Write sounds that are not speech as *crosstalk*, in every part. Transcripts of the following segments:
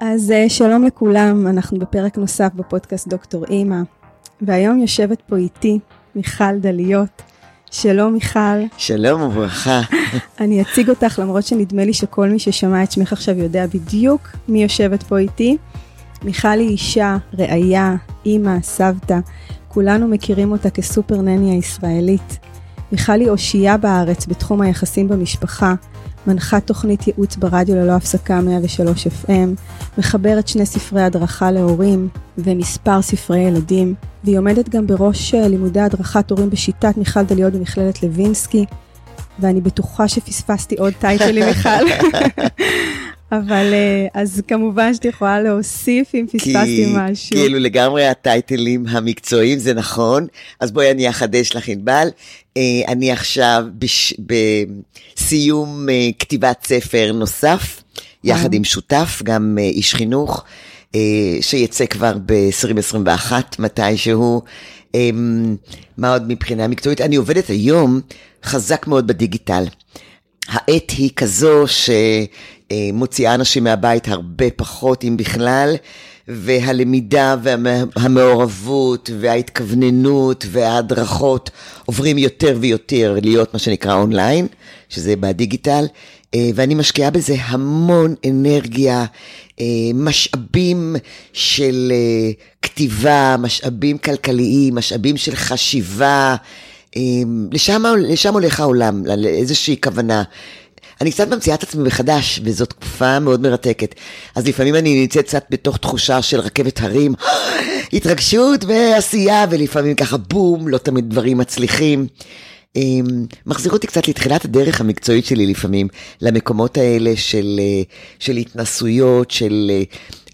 אז אה, שלום לכולם, אנחנו בפרק נוסף בפודקאסט דוקטור אימא, והיום יושבת פה איתי מיכל דליות. שלום מיכל. שלום וברכה. *laughs* אני אציג אותך למרות שנדמה לי שכל מי ששמע את שמך עכשיו יודע בדיוק מי יושבת פה איתי. מיכל היא אישה, ראיה, אימא, סבתא. כולנו מכירים אותה כסופר נני הישראלית. מיכל היא אושייה בארץ בתחום היחסים במשפחה, מנחת תוכנית ייעוץ ברדיו ללא הפסקה 103 FM, מחברת שני ספרי הדרכה להורים ומספר ספרי ילדים, והיא עומדת גם בראש אה, לימודי הדרכת הורים בשיטת מיכל דליות במכללת לוינסקי, ואני בטוחה שפספסתי עוד טייטלים, מיכל. *laughs* אבל אה, אז כמובן שאת יכולה להוסיף אם פספסתי משהו. כאילו לגמרי הטייטלים המקצועיים זה נכון, אז בואי אני אחדש לך ענבל. אה, אני עכשיו בש... בסיום אה, כתיבת ספר נוסף, יחד עם שותף, גם איש חינוך, שיצא כבר ב-2021 מתישהו. מה עוד מבחינה מקצועית? אני עובדת היום חזק מאוד בדיגיטל. העת היא כזו שמוציאה אנשים מהבית הרבה פחות, אם בכלל, והלמידה והמעורבות וההתכווננות וההדרכות עוברים יותר ויותר להיות מה שנקרא אונליין, שזה בדיגיטל, אה, ואני משקיעה בזה המון אנרגיה, אה, משאבים של אה, כתיבה, משאבים כלכליים, משאבים של חשיבה. לשם, לשם הולך העולם, לאיזושהי כוונה. אני קצת ממציאה את עצמי מחדש, וזאת תקופה מאוד מרתקת. אז לפעמים אני נמצאת קצת בתוך תחושה של רכבת הרים, *gasps* התרגשות ועשייה, ולפעמים ככה בום, לא תמיד דברים מצליחים. מחזיר אותי קצת לתחילת הדרך המקצועית שלי לפעמים, למקומות האלה של, של התנסויות, של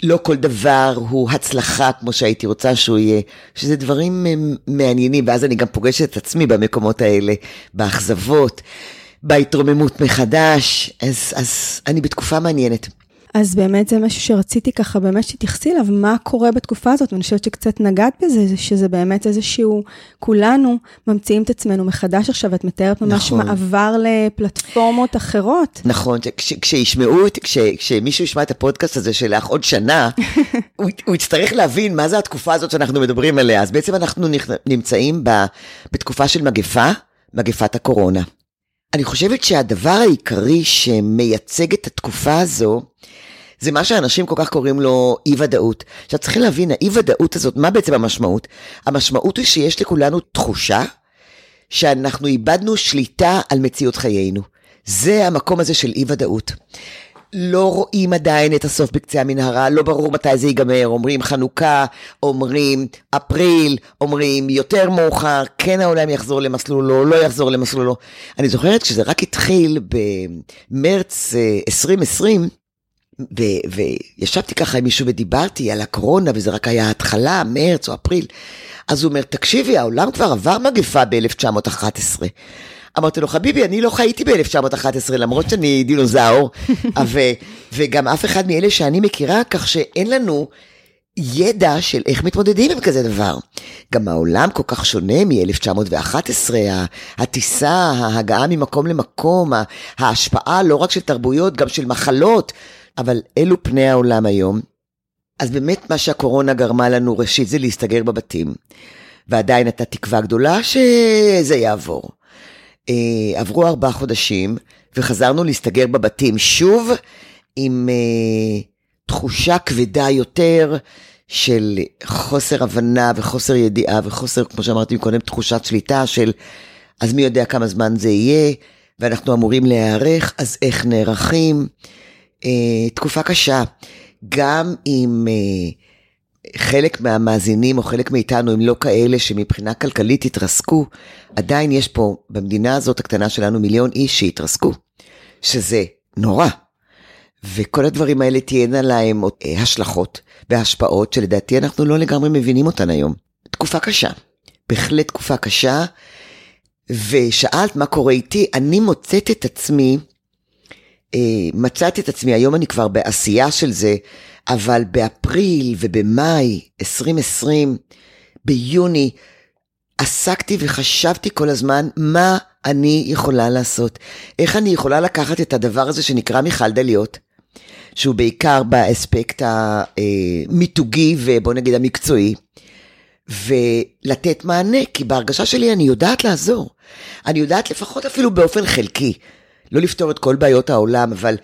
לא כל דבר הוא הצלחה כמו שהייתי רוצה שהוא יהיה, שזה דברים מעניינים, ואז אני גם פוגשת את עצמי במקומות האלה, באכזבות. בהתרוממות מחדש, אז, אז אני בתקופה מעניינת. אז באמת זה משהו שרציתי ככה באמת שתתייחסי אליו, מה קורה בתקופה הזאת, ואני חושבת שקצת נגעת בזה, שזה באמת איזשהו, כולנו ממציאים את עצמנו מחדש עכשיו, את מתארת ממש נכון. מעבר לפלטפורמות אחרות. נכון, כש, כשישמעו, כש, כשמישהו ישמע את הפודקאסט הזה שלך עוד שנה, *laughs* הוא, הוא יצטרך להבין מה זה התקופה הזאת שאנחנו מדברים עליה. אז בעצם אנחנו נמצאים ב, בתקופה של מגפה, מגפת הקורונה. אני חושבת שהדבר העיקרי שמייצג את התקופה הזו, זה מה שאנשים כל כך קוראים לו אי ודאות. עכשיו צריכים להבין, האי ודאות הזאת, מה בעצם המשמעות? המשמעות היא שיש לכולנו תחושה שאנחנו איבדנו שליטה על מציאות חיינו. זה המקום הזה של אי ודאות. לא רואים עדיין את הסוף בקצה המנהרה, לא ברור מתי זה ייגמר, אומרים חנוכה, אומרים אפריל, אומרים יותר מאוחר, כן העולם יחזור למסלולו, לא יחזור למסלולו. אני זוכרת כשזה רק התחיל במרץ 2020, אה, ו- וישבתי ככה עם מישהו ודיברתי על הקורונה, וזה רק היה התחלה, מרץ או אפריל, אז הוא אומר, תקשיבי, העולם כבר עבר מגפה ב-1911. אמרתי לו, חביבי, אני לא חייתי ב-1911, למרות שאני דינוזאור, *laughs* ו, וגם אף אחד מאלה שאני מכירה, כך שאין לנו ידע של איך מתמודדים עם כזה דבר. גם העולם כל כך שונה מ-1911, הטיסה, ההגעה ממקום למקום, ההשפעה לא רק של תרבויות, גם של מחלות, אבל אלו פני העולם היום. אז באמת מה שהקורונה גרמה לנו ראשית זה להסתגר בבתים, ועדיין הייתה תקווה גדולה שזה יעבור. אה, עברו ארבעה חודשים וחזרנו להסתגר בבתים שוב עם אה, תחושה כבדה יותר של חוסר הבנה וחוסר ידיעה וחוסר, כמו שאמרתי קודם, תחושת שליטה של אז מי יודע כמה זמן זה יהיה, ואנחנו אמורים להיערך, אז איך נערכים? אה, תקופה קשה. גם עם אה, חלק מהמאזינים או חלק מאיתנו הם לא כאלה שמבחינה כלכלית התרסקו, עדיין יש פה במדינה הזאת הקטנה שלנו מיליון איש שהתרסקו, שזה נורא. וכל הדברים האלה תהיינה להם אה, השלכות והשפעות שלדעתי אנחנו לא לגמרי מבינים אותן היום. תקופה קשה, בהחלט תקופה קשה, ושאלת מה קורה איתי, אני מוצאת את עצמי, אה, מצאתי את עצמי, היום אני כבר בעשייה של זה, אבל באפריל ובמאי 2020, ביוני, עסקתי וחשבתי כל הזמן מה אני יכולה לעשות. איך אני יכולה לקחת את הדבר הזה שנקרא מיכל דליות, שהוא בעיקר באספקט המיתוגי ובוא נגיד המקצועי, ולתת מענה, כי בהרגשה שלי אני יודעת לעזור. אני יודעת לפחות אפילו באופן חלקי. לא לפתור את כל בעיות העולם, אבל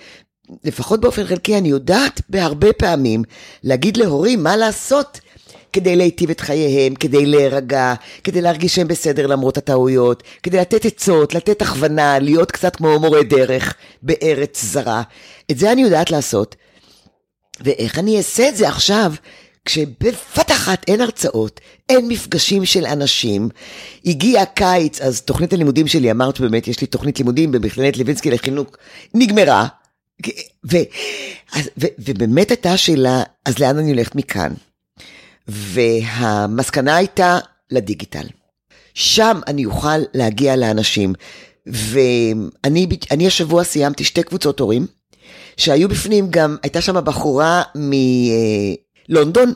לפחות באופן חלקי אני יודעת בהרבה פעמים להגיד להורים מה לעשות כדי להיטיב את חייהם, כדי להירגע, כדי להרגיש שהם בסדר למרות הטעויות, כדי לתת עצות, לתת הכוונה, להיות קצת כמו מורה דרך בארץ זרה. את זה אני יודעת לעשות. ואיך אני אעשה את זה עכשיו, כשבבת אחת אין הרצאות, אין מפגשים של אנשים, הגיע הקיץ, אז תוכנית הלימודים שלי, אמרת באמת, יש לי תוכנית לימודים במכללת לוינסקי לחינוך, נגמרה. ו, ו, ו, ובאמת הייתה השאלה, אז לאן אני הולכת מכאן? והמסקנה הייתה לדיגיטל. שם אני אוכל להגיע לאנשים. ואני השבוע סיימתי שתי קבוצות הורים, שהיו בפנים גם, הייתה שם בחורה מלונדון,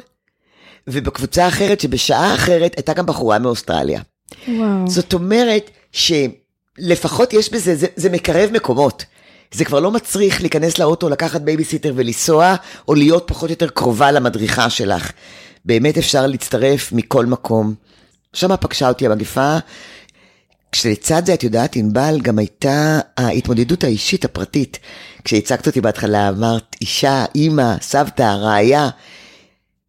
ובקבוצה אחרת, שבשעה אחרת, הייתה גם בחורה מאוסטרליה. וואו. זאת אומרת שלפחות יש בזה, זה, זה מקרב מקומות. זה כבר לא מצריך להיכנס לאוטו, לקחת בייביסיטר ולנסוע, או להיות פחות או יותר קרובה למדריכה שלך. באמת אפשר להצטרף מכל מקום. שם פגשה אותי המגפה. כשלצד זה, את יודעת, ענבל, גם הייתה ההתמודדות האישית הפרטית. כשהצגת אותי בהתחלה, אמרת אישה, אימא, סבתא, רעיה.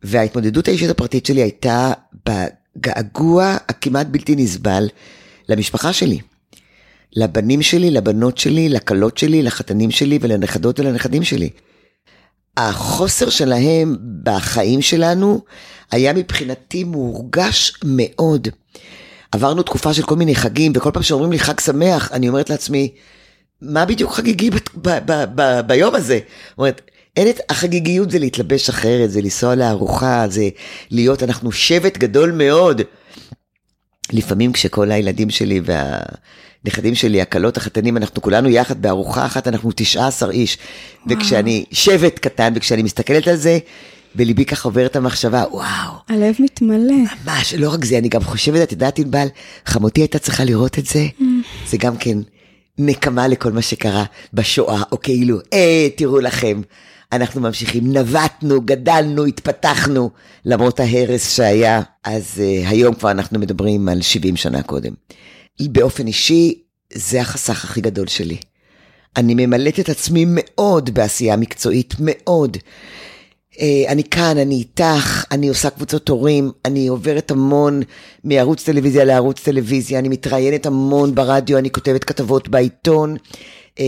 וההתמודדות האישית הפרטית שלי הייתה בגעגוע הכמעט בלתי נסבל למשפחה שלי. לבנים שלי, לבנות שלי, לכלות שלי, לחתנים שלי ולנכדות ולנכדים שלי. החוסר שלהם בחיים שלנו היה מבחינתי מורגש מאוד. עברנו תקופה של כל מיני חגים, וכל פעם שאומרים לי חג שמח, אני אומרת לעצמי, מה בדיוק חגיגי ב- ב- ב- ב- ביום הזה? זאת אומרת, אין את החגיגיות זה להתלבש אחרת, זה לנסוע לארוחה, זה להיות, אנחנו שבט גדול מאוד. לפעמים כשכל הילדים שלי והנכדים שלי, הכלות, החתנים, אנחנו כולנו יחד בארוחה אחת, אנחנו 19 איש. וכשאני שבט קטן, וכשאני מסתכלת על זה, בליבי ככה עוברת המחשבה, וואו, הלב מתמלא. ממש, לא רק זה, אני גם חושבת, את יודעת, ענבל, חמותי הייתה צריכה לראות את זה, זה גם כן נקמה לכל מה שקרה בשואה, או כאילו, אה, תראו לכם, אנחנו ממשיכים, נווטנו, גדלנו, התפתחנו, למרות ההרס שהיה, אז uh, היום כבר אנחנו מדברים על 70 שנה קודם. באופן אישי, זה החסך הכי גדול שלי. אני ממלאת את עצמי מאוד בעשייה מקצועית, מאוד. Uh, אני כאן, אני איתך, אני עושה קבוצות הורים, אני עוברת המון מערוץ טלוויזיה לערוץ טלוויזיה, אני מתראיינת המון ברדיו, אני כותבת כתבות בעיתון. Uh,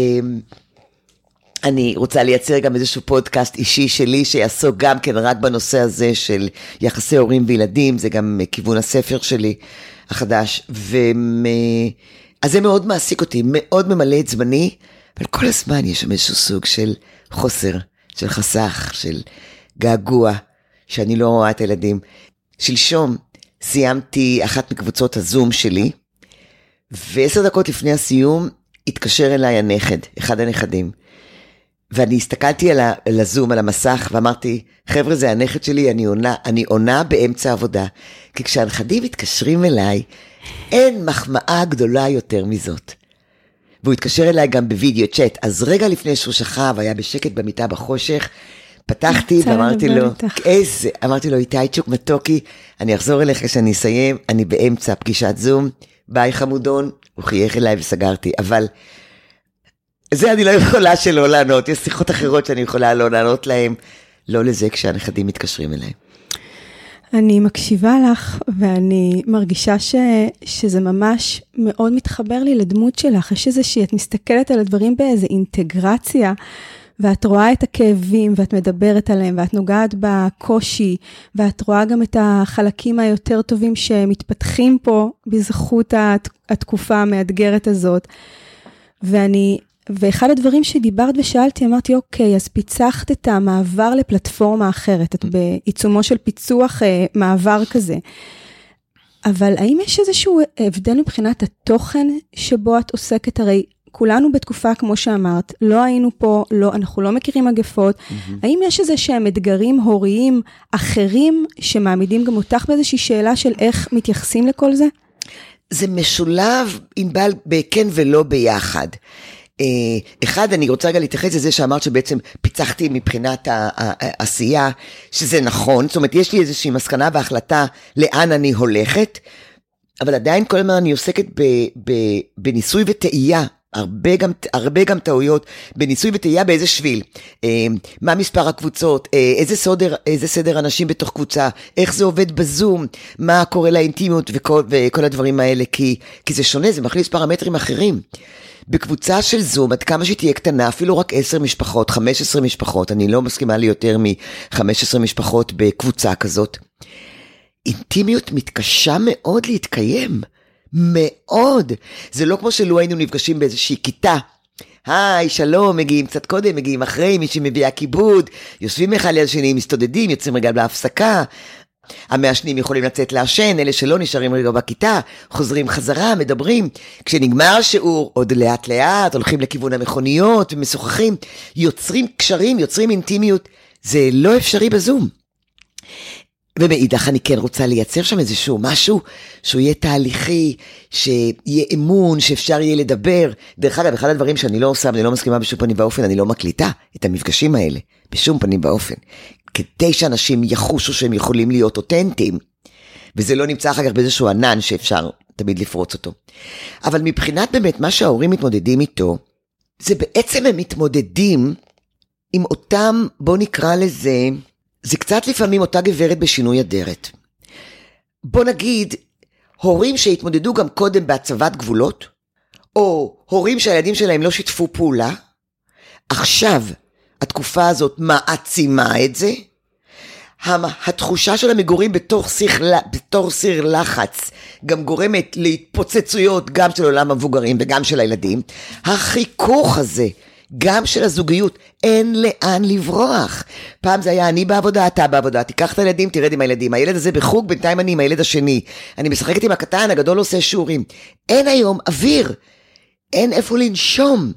אני רוצה לייצר גם איזשהו פודקאסט אישי שלי שיעסוק גם כן רק בנושא הזה של יחסי הורים וילדים, זה גם כיוון הספר שלי החדש. ו... אז זה מאוד מעסיק אותי, מאוד ממלא את זמני, אבל כל הזמן יש שם איזשהו סוג של חוסר, של חסך, של געגוע, שאני לא רואה את הילדים. שלשום סיימתי אחת מקבוצות הזום שלי, ועשר דקות לפני הסיום התקשר אליי הנכד, אחד הנכדים. ואני הסתכלתי על, ה, על הזום, על המסך, ואמרתי, חבר'ה, זה הנכד שלי, אני עונה, אני עונה באמצע העבודה. כי כשהנכדים מתקשרים אליי, אין מחמאה גדולה יותר מזאת. והוא התקשר אליי גם בווידאו צ'אט, אז רגע לפני שהוא שכב, היה בשקט במיטה בחושך, פתחתי ואמרתי לו, איזה, אמרתי לו, איתי צ'וק מתוקי, אני אחזור אליך כשאני אסיים, אני באמצע פגישת זום, ביי חמודון, הוא חייך אליי וסגרתי, אבל זה אני לא יכולה שלא לענות, יש שיחות אחרות שאני יכולה לא לענות להם, לא לזה כשהנכדים מתקשרים אליי. אני מקשיבה לך, ואני מרגישה ש, שזה ממש מאוד מתחבר לי לדמות שלך. יש איזושהי, את מסתכלת על הדברים באיזו אינטגרציה, ואת רואה את הכאבים, ואת מדברת עליהם, ואת נוגעת בקושי, ואת רואה גם את החלקים היותר טובים שמתפתחים פה בזכות התקופה המאתגרת הזאת. ואני ואחד הדברים שדיברת ושאלתי, אמרתי, אוקיי, אז פיצחת את המעבר לפלטפורמה אחרת, את בעיצומו של פיצוח אה, מעבר כזה. אבל האם יש איזשהו הבדל מבחינת התוכן שבו את עוסקת? הרי כולנו בתקופה, כמו שאמרת, לא היינו פה, לא, אנחנו לא מכירים מגפות. Mm-hmm. האם יש איזה שהם אתגרים הוריים אחרים שמעמידים גם אותך באיזושהי שאלה של איך מתייחסים לכל זה? זה משולב, ענבל, בכן ולא ביחד. אה, אחד, אני רוצה רגע להתייחס לזה שאמרת שבעצם פיצחתי מבחינת העשייה, שזה נכון, זאת אומרת, יש לי איזושהי מסקנה והחלטה לאן אני הולכת, אבל עדיין כל הזמן אני עוסקת ב, ב, בניסוי וטעייה. הרבה גם, הרבה גם טעויות בניסוי וטעייה באיזה שביל. אה, מה מספר הקבוצות, אה, איזה, סודר, איזה סדר אנשים בתוך קבוצה, איך זה עובד בזום, מה קורה לאינטימיות וכל, וכל הדברים האלה, כי, כי זה שונה, זה מכניס פרמטרים אחרים. בקבוצה של זום, עד כמה שהיא תהיה קטנה, אפילו רק 10 משפחות, 15 משפחות, אני לא מסכימה ליותר מ-15 משפחות בקבוצה כזאת. אינטימיות מתקשה מאוד להתקיים. מאוד. זה לא כמו שלו היינו נפגשים באיזושהי כיתה. היי, שלום, מגיעים קצת קודם, מגיעים אחרי, מישהי מביאה כיבוד, יושבים אחד ליד השני, מסתודדים, יוצאים רגע להפסקה. המעשנים יכולים לצאת לעשן, אלה שלא נשארים רגע בכיתה, חוזרים חזרה, מדברים. כשנגמר השיעור, עוד לאט לאט, הולכים לכיוון המכוניות ומשוחחים, יוצרים קשרים, יוצרים אינטימיות. זה לא אפשרי בזום. ומאידך אני כן רוצה לייצר שם איזשהו משהו שהוא יהיה תהליכי, שיהיה אמון, שאפשר יהיה לדבר. דרך אגב, אחד הדברים שאני לא עושה, אני לא מסכימה בשום פנים ואופן, אני לא מקליטה את המפגשים האלה, בשום פנים ואופן. כדי שאנשים יחושו שהם יכולים להיות אותנטיים, וזה לא נמצא אחר כך באיזשהו ענן שאפשר תמיד לפרוץ אותו. אבל מבחינת באמת מה שההורים מתמודדים איתו, זה בעצם הם מתמודדים עם אותם, בוא נקרא לזה, זה קצת לפעמים אותה גברת בשינוי אדרת. בוא נגיד, הורים שהתמודדו גם קודם בהצבת גבולות, או הורים שהילדים שלהם לא שיתפו פעולה, עכשיו התקופה הזאת מעצימה את זה. התחושה של המגורים בתור סיר, בתור סיר לחץ גם גורמת להתפוצצויות גם של עולם המבוגרים וגם של הילדים. החיכוך הזה גם של הזוגיות, אין לאן לברוח. פעם זה היה אני בעבודה, אתה בעבודה, תיקח את הילדים, תרד עם הילדים. הילד הזה בחוג, בינתיים אני עם הילד השני. אני משחקת עם הקטן, הגדול עושה שיעורים. אין היום אוויר, אין איפה לנשום.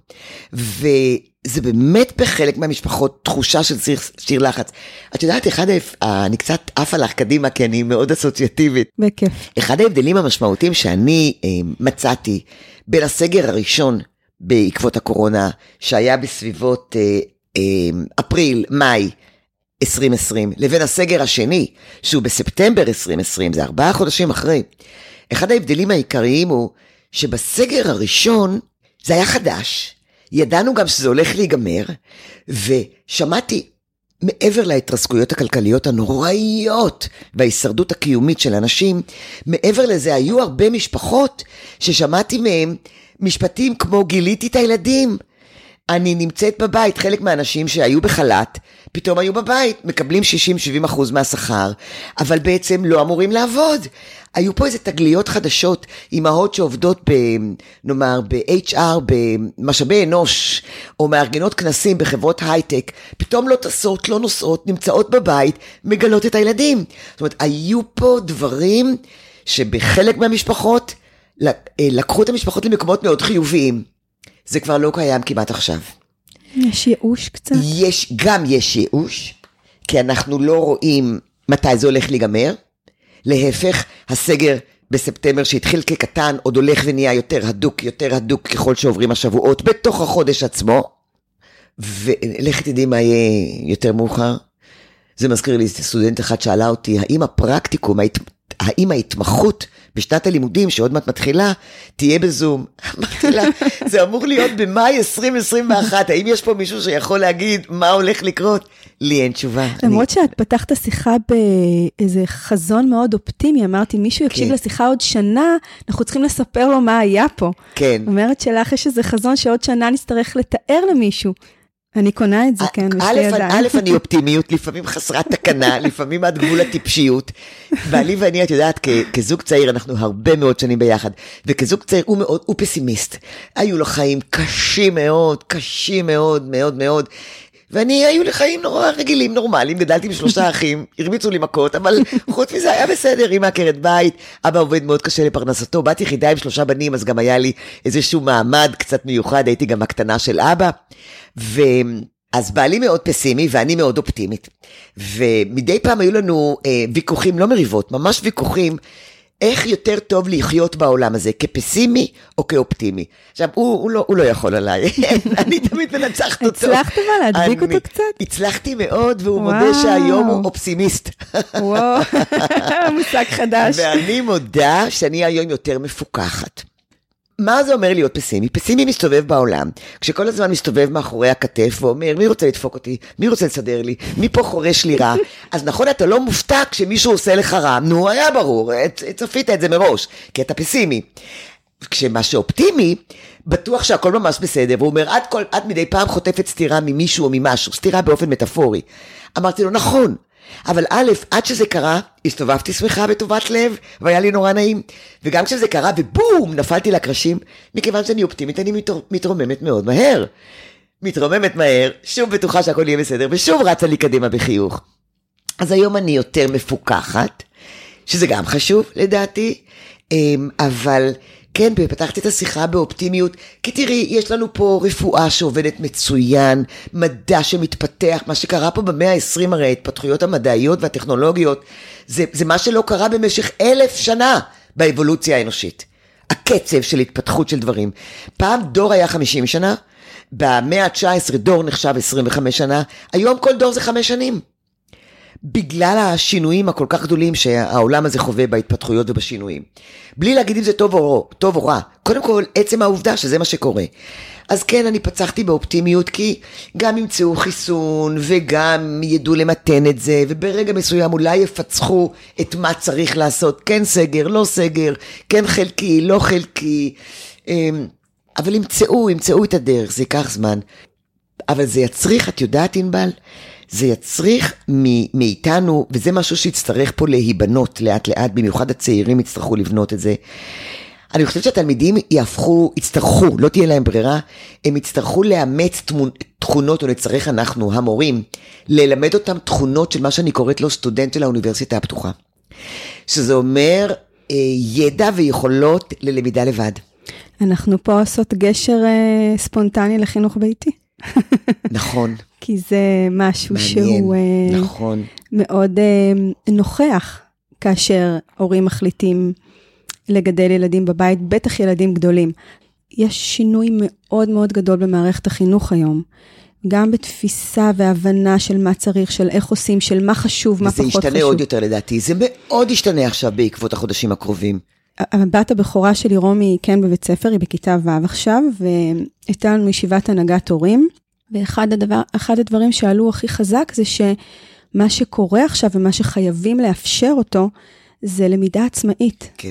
וזה באמת בחלק מהמשפחות תחושה של סיר, שיר לחץ. את יודעת, אחד, אני קצת עפה לך קדימה, כי אני מאוד אסוציאטיבית. בכיף. אחד ההבדלים המשמעותיים שאני אה, מצאתי בין הסגר הראשון, בעקבות הקורונה, שהיה בסביבות אה, אה, אפריל, מאי 2020, לבין הסגר השני, שהוא בספטמבר 2020, זה ארבעה חודשים אחרי. אחד ההבדלים העיקריים הוא שבסגר הראשון זה היה חדש, ידענו גם שזה הולך להיגמר, ושמעתי מעבר להתרסקויות הכלכליות הנוראיות וההישרדות הקיומית של אנשים, מעבר לזה היו הרבה משפחות ששמעתי מהם משפטים כמו גיליתי את הילדים. אני נמצאת בבית, חלק מהאנשים שהיו בחל"ת, פתאום היו בבית, מקבלים 60-70 אחוז מהשכר, אבל בעצם לא אמורים לעבוד. היו פה איזה תגליות חדשות, אימהות שעובדות ב... נאמר, ב-HR, במשאבי אנוש, או מארגנות כנסים בחברות הייטק, פתאום לא טסות, לא נוסעות, נמצאות בבית, מגלות את הילדים. זאת אומרת, היו פה דברים שבחלק מהמשפחות, אה, לקחו את המשפחות למקומות מאוד חיוביים. זה כבר לא קיים כמעט עכשיו. יש ייאוש קצת? יש, גם יש ייאוש, כי אנחנו לא רואים מתי זה הולך להיגמר. להפך, הסגר בספטמבר שהתחיל כקטן, עוד הולך ונהיה יותר הדוק, יותר הדוק ככל שעוברים השבועות בתוך החודש עצמו. ולכי תדעי מה יהיה יותר מאוחר. זה מזכיר לי, סטודנט אחד שאלה אותי, האם הפרקטיקום, האם ההתמחות בשנת הלימודים, שעוד מעט מתחילה, תהיה בזום. *laughs* אמרתי לה, זה אמור להיות במאי 2021, האם יש פה מישהו שיכול להגיד מה הולך לקרות? לי אין תשובה. למרות שאת פתחת שיחה באיזה חזון מאוד אופטימי, אמרתי, מישהו יקשיב כן. לשיחה עוד שנה, אנחנו צריכים לספר לו מה היה פה. כן. אומרת שלך יש איזה חזון שעוד שנה נצטרך לתאר למישהו. אני קונה את זה, כן, בשתי ידיים. א', אני אופטימיות, לפעמים חסרת תקנה, *laughs* לפעמים עד גבול הטיפשיות. בעלי ואני, את יודעת, כזוג צעיר, אנחנו הרבה מאוד שנים ביחד, וכזוג צעיר הוא מאוד, הוא פסימיסט. היו לו חיים קשים מאוד, קשים מאוד, מאוד מאוד. ואני, היו לי חיים נורא רגילים, נורמליים, גדלתי עם שלושה *laughs* אחים, הרביצו לי מכות, אבל חוץ מזה היה בסדר, אמא עקרת בית, אבא עובד מאוד קשה לפרנסתו, בת יחידה עם שלושה בנים, אז גם היה לי איזשהו מעמד קצת מיוחד, הייתי גם הקטנה של אבא. ו... אז בעלי מאוד פסימי ואני מאוד אופטימית. ומדי פעם היו לנו אה, ויכוחים, לא מריבות, ממש ויכוחים, איך יותר טוב לחיות בעולם הזה, כפסימי או כאופטימי. עכשיו, הוא, הוא, לא, הוא לא יכול עליי, *laughs* אני תמיד מנצחת אותו. הצלחת מה להדביק אותו קצת? הצלחתי מאוד, והוא מודה וואו. שהיום הוא אופסימיסט. *laughs* וואו, *laughs* מושג חדש. ואני מודה שאני היום יותר מפוקחת. מה זה אומר להיות פסימי? פסימי מסתובב בעולם, כשכל הזמן מסתובב מאחורי הכתף ואומר, מי רוצה לדפוק אותי? מי רוצה לסדר לי? מי פה חורש לי רע? *laughs* אז נכון, אתה לא מופתע כשמישהו עושה לך רע. נו, היה ברור, צפית את זה מראש, כי אתה פסימי. כשמה שאופטימי, בטוח שהכל ממש בסדר, והוא אומר, את, כל, את מדי פעם חוטפת סטירה ממישהו או ממשהו, סטירה באופן מטאפורי. אמרתי לו, נכון, אבל א', עד שזה קרה, הסתובבתי שמחה וטובת לב, והיה לי נורא נעים. וגם כשזה קרה, ובום, נפלתי לקרשים, מכיוון שאני אופטימית, אני מתר, מתרוממת מאוד מהר. מתרוממת מהר, שוב בטוחה שהכל יהיה בסדר, ושוב רצה לי קדימה בחיוך. אז היום אני יותר מפוקחת, שזה גם חשוב לדעתי, אמ, אבל כן, פתחתי את השיחה באופטימיות, כי תראי, יש לנו פה רפואה שעובדת מצוין, מדע שמתפתח, מה שקרה פה במאה ה-20 הרי, ההתפתחויות המדעיות והטכנולוגיות, זה, זה מה שלא קרה במשך אלף שנה באבולוציה האנושית. הקצב של התפתחות של דברים. פעם דור היה 50 שנה, במאה ה-19 דור נחשב 25 שנה, היום כל דור זה חמש שנים. בגלל השינויים הכל כך גדולים שהעולם הזה חווה בהתפתחויות ובשינויים. בלי להגיד אם זה טוב או, טוב או רע, קודם כל עצם העובדה שזה מה שקורה. אז כן, אני פצחתי באופטימיות כי גם ימצאו חיסון וגם ידעו למתן את זה, וברגע מסוים אולי יפצחו את מה צריך לעשות, כן סגר, לא סגר, כן חלקי, לא חלקי, אמ, אבל ימצאו, ימצאו את הדרך, זה ייקח זמן. אבל זה יצריך, את יודעת ענבל? זה יצריך מאיתנו, וזה משהו שיצטרך פה להיבנות לאט לאט, במיוחד הצעירים יצטרכו לבנות את זה. אני חושבת שהתלמידים יהפכו, יצטרכו, לא תהיה להם ברירה, הם יצטרכו לאמץ תמונ- תכונות, או נצטרך אנחנו, המורים, ללמד אותם תכונות של מה שאני קוראת לו סטודנט של האוניברסיטה הפתוחה. שזה אומר אה, ידע ויכולות ללמידה לבד. אנחנו פה עושות גשר אה, ספונטני לחינוך ביתי, *laughs* נכון, כי זה משהו מעניין, שהוא אה, נכון. מאוד אה, נוכח כאשר הורים מחליטים לגדל ילדים בבית, בטח ילדים גדולים. יש שינוי מאוד מאוד גדול במערכת החינוך היום. גם בתפיסה והבנה של מה צריך, של איך עושים, של מה חשוב, מה פחות ישתנה חשוב. עוד יותר לדעתי, זה מאוד ישתנה עכשיו בעקבות החודשים הקרובים. הבת הבכורה שלי, רומי, כן בבית ספר, היא בכיתה ו' עכשיו, והייתה לנו ישיבת הנהגת הורים, ואחד הדבר, אחד הדברים שעלו הכי חזק זה שמה שקורה עכשיו ומה שחייבים לאפשר אותו, זה למידה עצמאית. כן.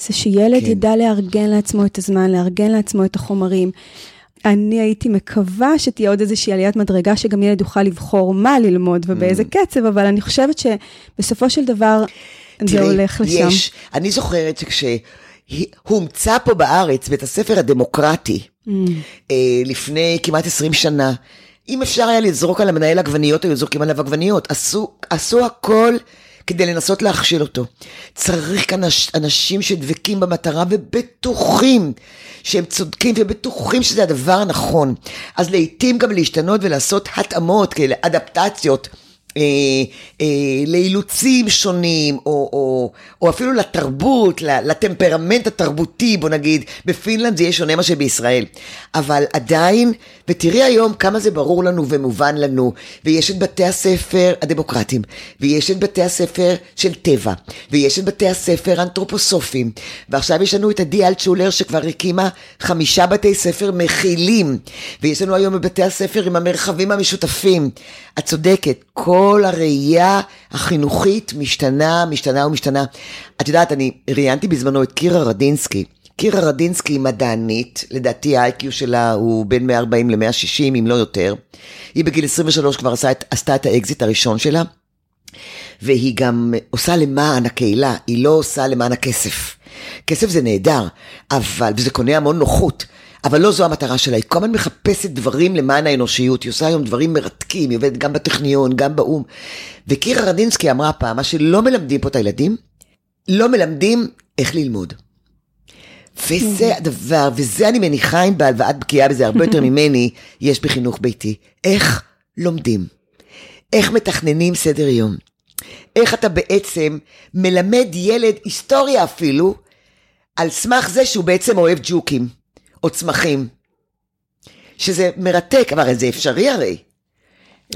זה שילד כן. ידע לארגן לעצמו את הזמן, לארגן לעצמו את החומרים. אני הייתי מקווה שתהיה עוד איזושהי עליית מדרגה, שגם ילד יוכל לבחור מה ללמוד ובאיזה Mm. קצב, אבל אני חושבת שבסופו של דבר זה תראי, הולך לשם. יש, אני זוכרת שכשהומצא פה בארץ בית הספר הדמוקרטי, לפני כמעט 20 שנה, אם אפשר היה לזרוק על המנהל עגבניות, היו זורקים עליו עגבניות. עשו, עשו הכל כדי לנסות להכשיל אותו. צריך כאן אנש- אנשים שדבקים במטרה ובטוחים שהם צודקים ובטוחים שזה הדבר הנכון. אז לעיתים גם להשתנות ולעשות התאמות, כאלה, אדפטציות. אה, אה, לאילוצים שונים, או, או, או אפילו לתרבות, לטמפרמנט התרבותי, בוא נגיד, בפינלנד זה יהיה שונה מאשר בישראל. אבל עדיין, ותראי היום כמה זה ברור לנו ומובן לנו, ויש את בתי הספר הדמוקרטיים, ויש את בתי הספר של טבע, ויש את בתי הספר האנתרופוסופיים, ועכשיו יש לנו את עדי אלטשולר שכבר הקימה חמישה בתי ספר מכילים, ויש לנו היום את בתי הספר עם המרחבים המשותפים. את צודקת, כל הראייה החינוכית משתנה, משתנה ומשתנה. את יודעת, אני ראיינתי בזמנו את קירה רדינסקי. קירה רדינסקי היא מדענית, לדעתי ה-IQ שלה הוא בין 140 ל-160, אם לא יותר. היא בגיל 23 כבר עשה את, עשתה את האקזיט הראשון שלה, והיא גם עושה למען הקהילה, היא לא עושה למען הכסף. כסף זה נהדר, אבל, וזה קונה המון נוחות, אבל לא זו המטרה שלה, היא כל הזמן מחפשת דברים למען האנושיות, היא עושה היום דברים מרתקים, היא עובדת גם בטכניון, גם באו"ם. וקירה רדינסקי אמרה פעם, מה שלא מלמדים פה את הילדים, לא מלמדים איך ללמוד. וזה הדבר, וזה אני מניחה ענבל, ואת בקיאה בזה הרבה יותר *laughs* ממני, יש בחינוך ביתי. איך לומדים? איך מתכננים סדר יום? איך אתה בעצם מלמד ילד היסטוריה אפילו, על סמך זה שהוא בעצם אוהב ג'וקים, או צמחים. שזה מרתק, אבל זה אפשרי הרי.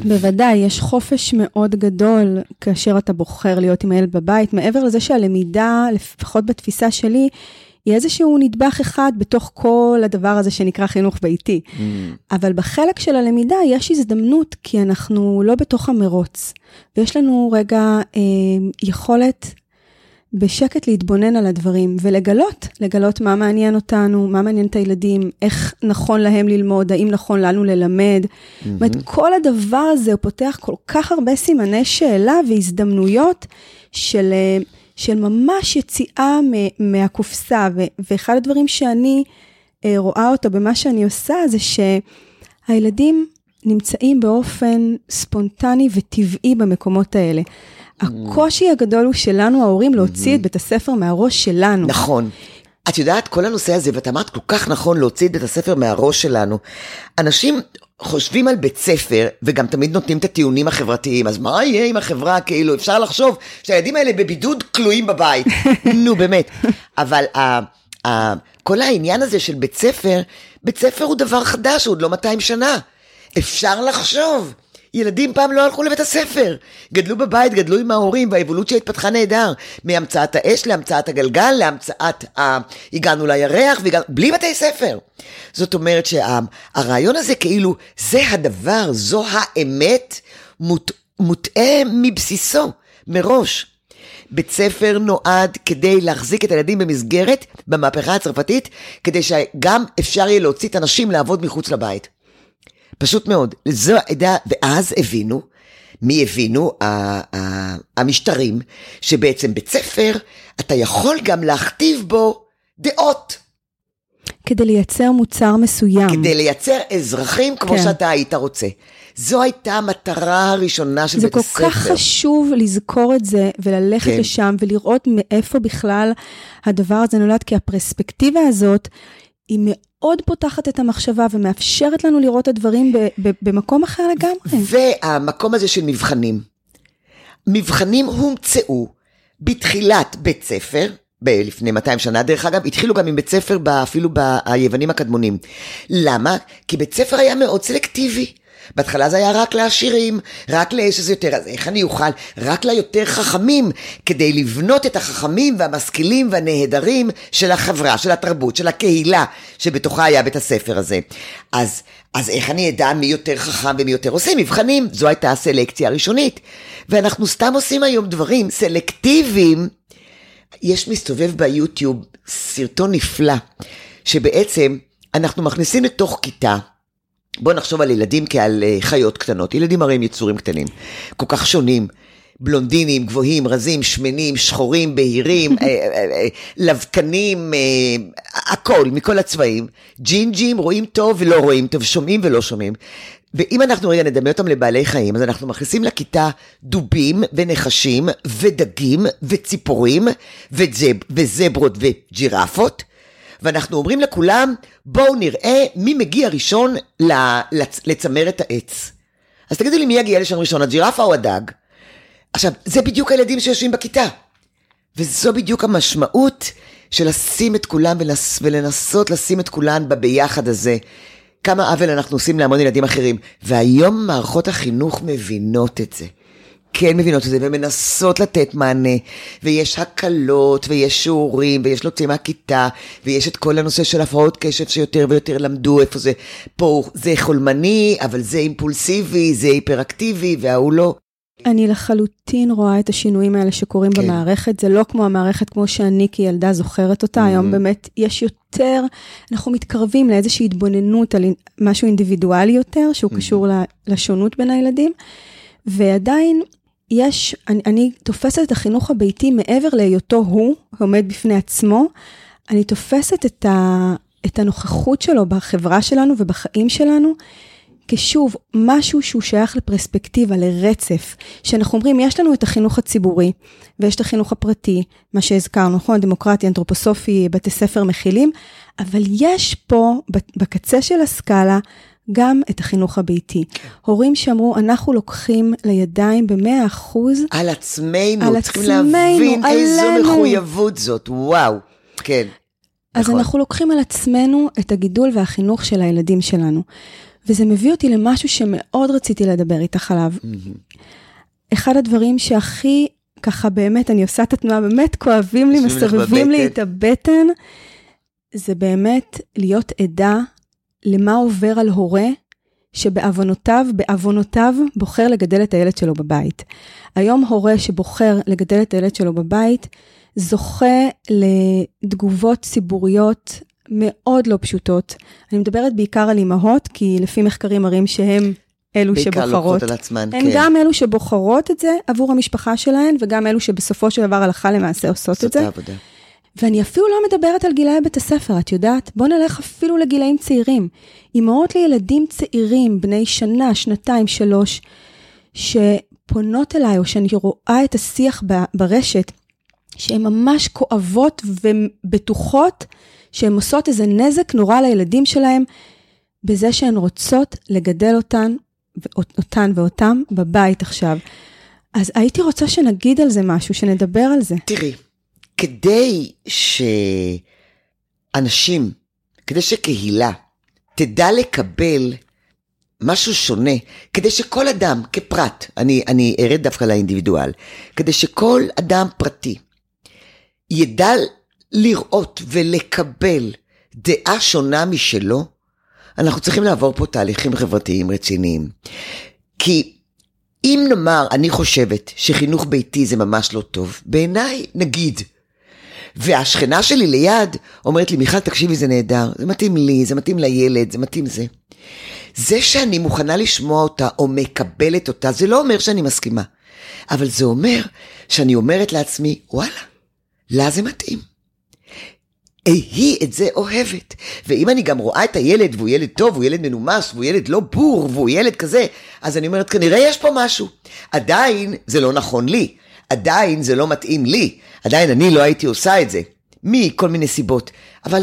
בוודאי, יש חופש מאוד גדול כאשר אתה בוחר להיות עם הילד בבית, מעבר לזה שהלמידה, לפחות בתפיסה שלי, היא איזשהו נדבך אחד בתוך כל הדבר הזה שנקרא חינוך ביתי. Mm. אבל בחלק של הלמידה יש הזדמנות, כי אנחנו לא בתוך המרוץ, ויש לנו רגע אה, יכולת בשקט להתבונן על הדברים ולגלות, לגלות מה מעניין אותנו, מה מעניין את הילדים, איך נכון להם ללמוד, האם נכון לנו ללמד. זאת mm-hmm. אומרת, כל הדבר הזה הוא פותח כל כך הרבה סימני שאלה והזדמנויות של, אה, של ממש יציאה מהקופסה. ואחד הדברים שאני אה, רואה אותו במה שאני עושה, זה שהילדים נמצאים באופן ספונטני וטבעי במקומות האלה. הקושי הגדול הוא שלנו, ההורים, להוציא את בית הספר מהראש שלנו. נכון. את יודעת, כל הנושא הזה, ואת אמרת כל כך נכון להוציא את בית הספר מהראש שלנו. אנשים חושבים על בית ספר, וגם תמיד נותנים את הטיעונים החברתיים, אז מה יהיה עם החברה, כאילו, אפשר לחשוב שהילדים האלה בבידוד כלואים בבית. *laughs* נו, באמת. אבל uh, uh, כל העניין הזה של בית ספר, בית ספר הוא דבר חדש, הוא עוד לא 200 שנה. אפשר לחשוב. ילדים פעם לא הלכו לבית הספר. גדלו בבית, גדלו עם ההורים, והאבולוציה התפתחה נהדר. מהמצאת האש להמצאת הגלגל, להמצאת ה... הגענו לירח, והגענו... בלי בתי ספר. זאת אומרת שהרעיון הזה כאילו, זה הדבר, זו האמת, מוט... מוטעה מבסיסו, מראש. בית ספר נועד כדי להחזיק את הילדים במסגרת, במהפכה הצרפתית, כדי שגם אפשר יהיה להוציא את הנשים לעבוד מחוץ לבית. פשוט מאוד. זו העדה, ואז הבינו, מי הבינו? המשטרים, שבעצם בית ספר, אתה יכול גם להכתיב בו דעות. כדי לייצר מוצר מסוים. כדי לייצר אזרחים כמו כן. שאתה היית רוצה. זו הייתה המטרה הראשונה של בית הספר. זה כל כך חשוב לזכור את זה וללכת כן. לשם ולראות מאיפה בכלל הדבר הזה נולד, כי הפרספקטיבה הזאת היא מאוד פותחת את המחשבה ומאפשרת לנו לראות את הדברים ב- ב- במקום אחר לגמרי. והמקום הזה של מבחנים. מבחנים הומצאו בתחילת בית ספר, ב- לפני 200 שנה, דרך אגב, התחילו גם עם בית ספר אפילו ביוונים הקדמונים. למה? כי בית ספר היה מאוד סלקטיבי. בהתחלה זה היה רק לעשירים, רק לאש שזה יותר, אז איך אני אוכל? רק ליותר חכמים, כדי לבנות את החכמים והמשכילים והנהדרים של החברה, של התרבות, של הקהילה, שבתוכה היה בית הספר הזה. אז, אז איך אני אדע מי יותר חכם ומי יותר עושה מבחנים? זו הייתה הסלקציה הראשונית. ואנחנו סתם עושים היום דברים סלקטיביים. יש מסתובב ביוטיוב סרטון נפלא, שבעצם אנחנו מכניסים לתוך כיתה, בוא נחשוב על ילדים כעל אה, חיות קטנות. ילדים הרי הם יצורים קטנים, כל כך שונים. בלונדינים, גבוהים, רזים, שמנים, שחורים, בהירים, אה, אה, לבקנים, הכל, מכל הצבעים. ג'ינג'ים, רואים טוב ולא רואים טוב, שומעים ולא שומעים. ואם אנחנו רגע נדמה אותם לבעלי חיים, אז אנחנו מכניסים לכיתה דובים ונחשים ודגים וציפורים וזב, וזברות וג'ירפות, ואנחנו אומרים לכולם, בואו נראה מי מגיע ראשון לצמרת העץ. אז תגידו לי, מי יגיע לשם ראשון, הג'ירפה או הדג? עכשיו, זה בדיוק הילדים שיושבים בכיתה. וזו בדיוק המשמעות של לשים את כולם ולנס, ולנסות לשים את כולן בביחד הזה. כמה עוול אנחנו עושים להמון ילדים אחרים. והיום מערכות החינוך מבינות את זה. כן מבינות את זה ומנסות לתת מענה, ויש הקלות, ויש שיעורים, ויש להוציא מהכיתה, ויש את כל הנושא של הפרעות קשב שיותר ויותר למדו איפה זה, פה זה חולמני, אבל זה אימפולסיבי, זה היפראקטיבי, וההוא לא. אני לחלוטין רואה את השינויים האלה שקורים כן. במערכת, זה לא כמו המערכת כמו שאני כילדה זוכרת אותה, mm-hmm. היום באמת יש יותר, אנחנו מתקרבים לאיזושהי התבוננות על משהו אינדיבידואלי יותר, שהוא mm-hmm. קשור לשונות בין הילדים, ועדיין יש, אני, אני תופסת את החינוך הביתי מעבר להיותו הוא, עומד בפני עצמו, אני תופסת את, ה, את הנוכחות שלו בחברה שלנו ובחיים שלנו, כשוב, משהו שהוא שייך לפרספקטיבה, לרצף, שאנחנו אומרים, יש לנו את החינוך הציבורי, ויש את החינוך הפרטי, מה שהזכרנו, נכון? דמוקרטי, אנתרופוסופי, בתי ספר מכילים, אבל יש פה, בקצה של הסקאלה, גם את החינוך הביתי. הורים שאמרו, אנחנו לוקחים לידיים במאה אחוז. על עצמנו, על צריכים עצמנו, להבין איזו עלינו. מחויבות זאת, וואו, כן. אז נכון. אנחנו לוקחים על עצמנו את הגידול והחינוך של הילדים שלנו. וזה מביא אותי למשהו שמאוד רציתי לדבר איתך עליו. אחד הדברים שהכי, ככה באמת, אני עושה את התנועה, באמת כואבים לי, מסובבים לי. את הבטן, זה באמת להיות עדה למה עובר על הורה שבעוונותיו, בעוונותיו, בוחר לגדל את הילד שלו בבית. היום הורה שבוחר לגדל את הילד שלו בבית, זוכה לתגובות ציבוריות מאוד לא פשוטות. אני מדברת בעיקר על אימהות, כי לפי מחקרים מראים שהם אלו בעיקר שבוחרות. לוקחות על עצמן, הן כן. גם אלו שבוחרות את זה עבור המשפחה שלהן, וגם אלו שבסופו של דבר הלכה למעשה עושות את זה. העבודה. ואני אפילו לא מדברת על גילאי בית הספר, את יודעת? בוא נלך אפילו לגילאים צעירים. אימהות לילדים צעירים, בני שנה, שנתיים, שלוש, שפונות אליי, או שאני רואה את השיח ברשת, שהן ממש כואבות ובטוחות שהן עושות איזה נזק נורא לילדים שלהם, בזה שהן רוצות לגדל אותן, אותן ואותם בבית עכשיו. אז הייתי רוצה שנגיד על זה משהו, שנדבר על זה. תראי, כדי שאנשים, כדי שקהילה תדע לקבל משהו שונה, כדי שכל אדם כפרט, אני, אני ארד דווקא לאינדיבידואל, כדי שכל אדם פרטי ידע לראות ולקבל דעה שונה משלו, אנחנו צריכים לעבור פה תהליכים חברתיים רציניים. כי אם נאמר, אני חושבת שחינוך ביתי זה ממש לא טוב, בעיניי נגיד. והשכנה שלי ליד אומרת לי, מיכל, תקשיבי, זה נהדר, זה מתאים לי, זה מתאים לילד, זה מתאים זה. זה שאני מוכנה לשמוע אותה או מקבלת אותה, זה לא אומר שאני מסכימה. אבל זה אומר שאני אומרת לעצמי, וואלה, לה זה מתאים. היא את זה אוהבת. ואם אני גם רואה את הילד, והוא ילד טוב, והוא ילד מנומס, והוא ילד לא בור, והוא ילד כזה, אז אני אומרת, כנראה יש פה משהו. עדיין זה לא נכון לי, עדיין זה לא מתאים לי, עדיין אני לא הייתי עושה את זה, מכל מיני סיבות. אבל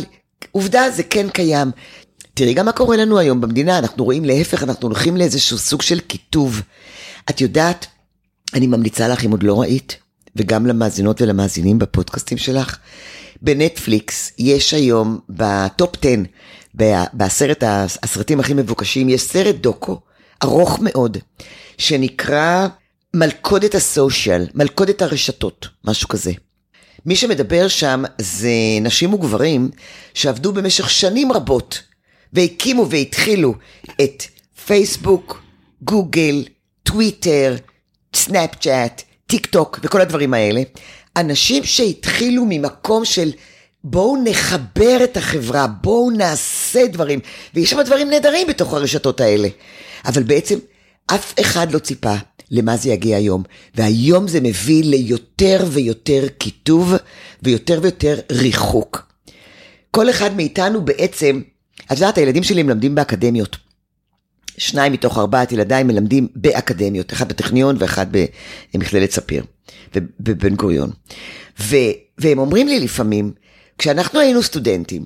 עובדה, זה כן קיים. תראי גם מה קורה לנו היום במדינה, אנחנו רואים להפך, אנחנו הולכים לאיזשהו סוג של קיטוב. את יודעת, אני ממליצה לך, אם עוד לא ראית, וגם למאזינות ולמאזינים בפודקאסטים שלך, בנטפליקס יש היום בטופ 10, ב- בעשרת הסרטים הכי מבוקשים, יש סרט דוקו ארוך מאוד, שנקרא מלכודת הסושיאל, מלכודת הרשתות, משהו כזה. מי שמדבר שם זה נשים וגברים שעבדו במשך שנים רבות והקימו והתחילו את פייסבוק, גוגל, טוויטר, סנאפצ'אט, טיק טוק וכל הדברים האלה. אנשים שהתחילו ממקום של בואו נחבר את החברה, בואו נעשה דברים, ויש שם דברים נהדרים בתוך הרשתות האלה. אבל בעצם אף אחד לא ציפה למה זה יגיע היום, והיום זה מביא ליותר ויותר קיטוב ויותר ויותר ריחוק. כל אחד מאיתנו בעצם, את יודעת, הילדים שלי מלמדים באקדמיות. שניים מתוך ארבעת ילדיי מלמדים באקדמיות, אחד בטכניון ואחד במכללת ספיר, בבן גוריון. ו, והם אומרים לי לפעמים, כשאנחנו היינו סטודנטים,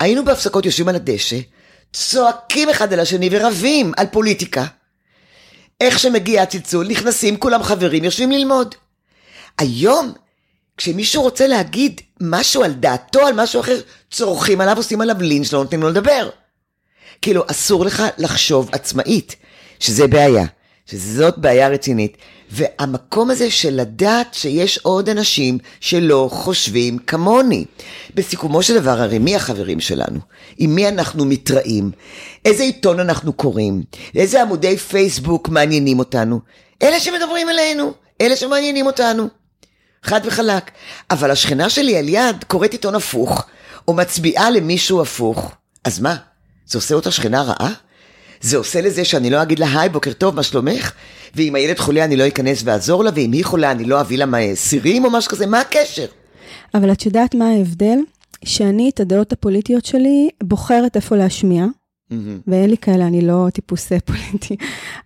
היינו בהפסקות יושבים על הדשא, צועקים אחד על השני ורבים על פוליטיקה. איך שמגיע הצלצול, נכנסים כולם חברים, יושבים ללמוד. היום, כשמישהו רוצה להגיד משהו על דעתו, על משהו אחר, צורכים עליו, עושים עליו לינץ', לא נותנים לו לדבר. כאילו, אסור לך לחשוב עצמאית, שזה בעיה, שזאת בעיה רצינית. והמקום הזה של לדעת שיש עוד אנשים שלא חושבים כמוני. בסיכומו של דבר, הרי מי החברים שלנו? עם מי אנחנו מתראים? איזה עיתון אנחנו קוראים? איזה עמודי פייסבוק מעניינים אותנו? אלה שמדברים אלינו, אלה שמעניינים אותנו. חד וחלק. אבל השכנה שלי על יד קוראת עיתון הפוך, או מצביעה למישהו הפוך. אז מה? זה עושה אותה שכנה רעה? זה עושה לזה שאני לא אגיד לה, היי, בוקר טוב, מה שלומך? ואם הילד חולה אני לא אכנס ואעזור לה, ואם היא חולה אני לא אביא לה סירים או משהו כזה, מה הקשר? אבל את יודעת מה ההבדל? שאני את הדעות הפוליטיות שלי בוחרת איפה להשמיע, ואין לי כאלה, אני לא טיפוס אה, פוליטי,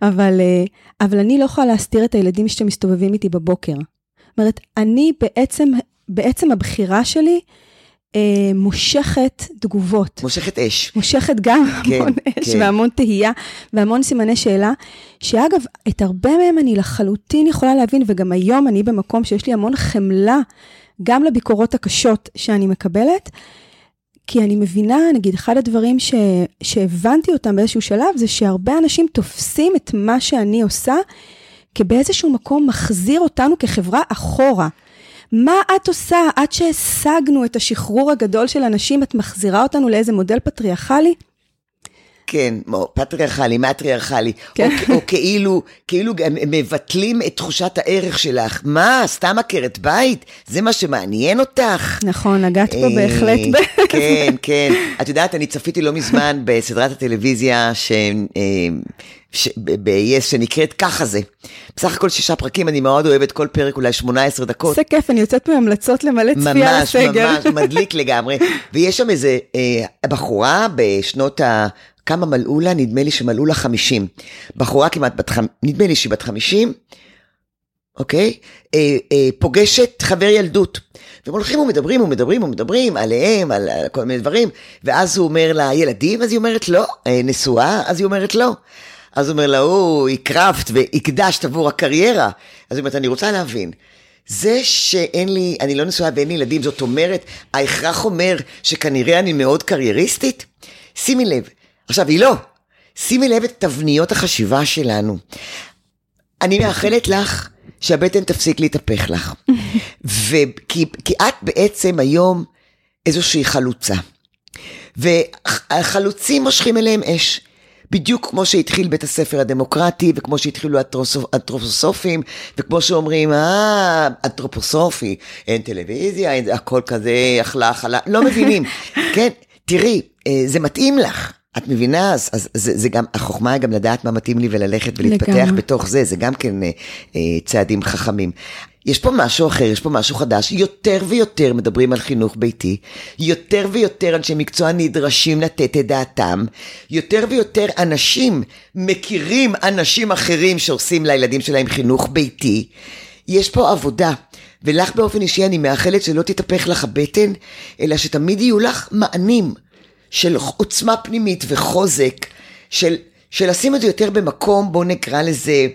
אבל, אה, אבל אני לא יכולה להסתיר את הילדים שמסתובבים איתי בבוקר. זאת אומרת, אני בעצם, בעצם הבחירה שלי, אה, מושכת תגובות. מושכת אש. מושכת גם כן, המון אש כן. והמון תהייה והמון סימני שאלה, שאגב, את הרבה מהם אני לחלוטין יכולה להבין, וגם היום אני במקום שיש לי המון חמלה, גם לביקורות הקשות שאני מקבלת, כי אני מבינה, נגיד, אחד הדברים ש, שהבנתי אותם באיזשהו שלב, זה שהרבה אנשים תופסים את מה שאני עושה, כבאיזשהו מקום מחזיר אותנו כחברה אחורה. מה את עושה עד שהשגנו את השחרור הגדול של אנשים, את מחזירה אותנו לאיזה מודל פטריארכלי? כן, פטריארכלי, מטריארכלי, כן. או, או כאילו, כאילו גם מבטלים את תחושת הערך שלך. מה, סתם עקרת בית? זה מה שמעניין אותך? נכון, נגעת פה אה, בהחלט. כן, כן. את יודעת, אני צפיתי לא מזמן בסדרת הטלוויזיה ש... ש... ב-yes שנקראת ככה זה. בסך הכל שישה פרקים, אני מאוד אוהבת כל פרק אולי 18 דקות. זה כיף, אני יוצאת פה עם המלצות למלא צפייה ממש, לסגר. ממש, מדליק לגמרי. *laughs* ויש שם איזה אה, בחורה בשנות ה... כמה מלאו לה? נדמה לי שמלאו לה 50. בחורה כמעט בת חמ... נדמה לי שהיא בת 50, אוקיי? אה, אה, פוגשת חבר ילדות. והם הולכים ומדברים ומדברים ומדברים עליהם, על, על כל מיני דברים, ואז הוא אומר לה, ילדים? אז היא אומרת לא. אה, נשואה? אז היא אומרת לא. אז הוא אומר לה, הוא, הקרבת והקדשת עבור הקריירה. אז היא אומרת, אני רוצה להבין. זה שאין לי, אני לא נשואה ואין לי ילדים, זאת אומרת, ההכרח אומר שכנראה אני מאוד קרייריסטית? שימי לב. עכשיו, היא לא. שימי לב את תבניות החשיבה שלנו. אני מאחלת לך שהבטן תפסיק להתהפך לך. *laughs* וכי, כי את בעצם היום איזושהי חלוצה. והחלוצים מושכים אליהם אש. בדיוק כמו שהתחיל בית הספר הדמוקרטי, וכמו שהתחילו האנתרופוסופים, וכמו שאומרים, אה, אנתרופוסופי, אין טלוויזיה, אין, הכל כזה, אכלה, אכלה, לא מבינים. *laughs* כן, תראי, אה, זה מתאים לך. את מבינה? אז, אז זה, זה גם, החוכמה היא גם לדעת מה מתאים לי וללכת ולהתפתח לגמרי. בתוך זה, זה גם כן אה, אה, צעדים חכמים. יש פה משהו אחר, יש פה משהו חדש, יותר ויותר מדברים על חינוך ביתי, יותר ויותר אנשי מקצוע נדרשים לתת את דעתם, יותר ויותר אנשים מכירים אנשים אחרים שעושים לילדים שלהם חינוך ביתי. יש פה עבודה, ולך באופן אישי אני מאחלת שלא תתהפך לך הבטן, אלא שתמיד יהיו לך מענים של עוצמה פנימית וחוזק, של, של לשים את זה יותר במקום, בואו נקרא לזה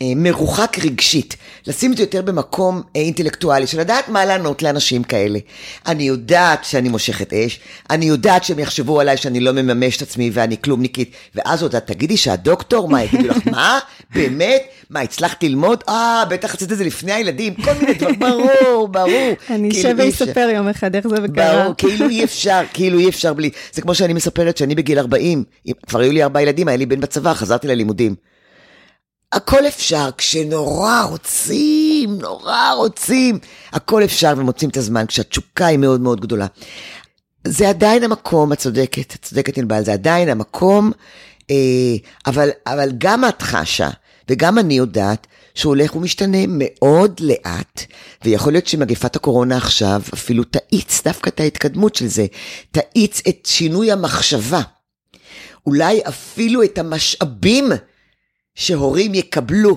מרוחק רגשית, לשים את זה יותר במקום אה, אינטלקטואלי, של לדעת מה לענות לאנשים כאלה. אני יודעת שאני מושכת אש, אני יודעת שהם יחשבו עליי שאני לא מממש את עצמי ואני כלומניקית, ואז עוד תגידי שהדוקטור, מה, יגידו לך, מה? באמת? מה, הצלחת ללמוד? אה, בטח עשית את זה לפני הילדים, כל מיני דברים, ברור, ברור. אני כאילו, אשב אי אפשר. ואספר יום אחד איך זה קרה. ברור, כאילו אי אפשר, כאילו אי אפשר בלי... זה כמו שאני מספרת שאני בגיל 40, כבר היו לי ארבעה ילדים, היה לי בן בצבא, חזרתי ללימודים. הכל אפשר, כשנורא רוצים, נורא רוצים, הכל אפשר ומוצאים את הזמן, כשהתשוקה היא מאוד מאוד גדולה. זה עדיין המקום, את צודקת, את צודקת ענבל, זה עדיין המקום, אה, אבל, אבל גם את חשה, וגם אני יודעת, שהוא הולך ומשתנה מאוד לאט, ויכול להיות שמגפת הקורונה עכשיו אפילו תאיץ דווקא את ההתקדמות של זה, תאיץ את שינוי המחשבה. אולי אפילו את המשאבים שהורים יקבלו.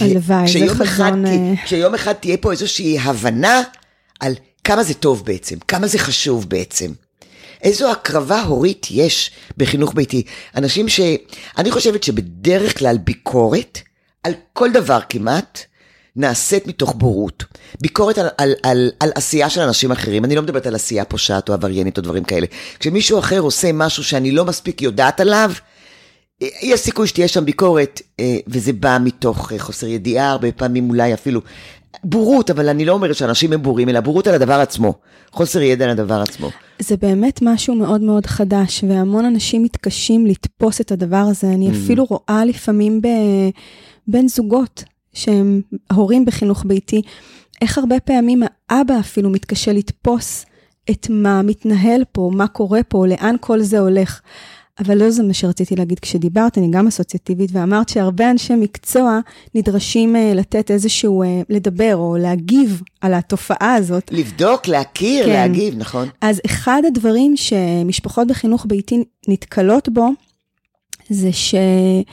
הלוואי, זה אחד, חזון, תה- אה, כשיום אחד תהיה פה איזושהי הבנה על כמה זה טוב בעצם, כמה זה חשוב בעצם. איזו הקרבה הורית יש בחינוך ביתי. אנשים ש... אני חושבת שבדרך כלל ביקורת, על כל דבר כמעט, נעשית מתוך בורות. ביקורת על, על, על, על עשייה של אנשים אחרים, אני לא מדברת על עשייה פושעת או עבריינית או דברים כאלה. כשמישהו אחר עושה משהו שאני לא מספיק יודעת עליו, יש סיכוי שתהיה שם ביקורת, אה, וזה בא מתוך אה, חוסר ידיעה, הרבה פעמים אולי אפילו בורות, אבל אני לא אומרת שאנשים הם בורים, אלא בורות על הדבר עצמו. חוסר ידע על הדבר עצמו. זה באמת משהו מאוד מאוד חדש, והמון אנשים מתקשים לתפוס את הדבר הזה. אני אפילו רואה לפעמים ב- בין זוגות שהם הורים בחינוך ביתי, איך הרבה פעמים האבא אפילו מתקשה לתפוס את מה מתנהל פה, מה קורה פה, לאן כל זה הולך. אבל לא זה מה שרציתי להגיד כשדיברת, אני גם אסוציאטיבית, ואמרת שהרבה אנשי מקצוע נדרשים אה, לתת איזשהו, אה, לדבר או להגיב על התופעה הזאת. לבדוק, להכיר, כן. להגיב, נכון? אז אחד הדברים שמשפחות בחינוך ביתי נתקלות בו, זה שהן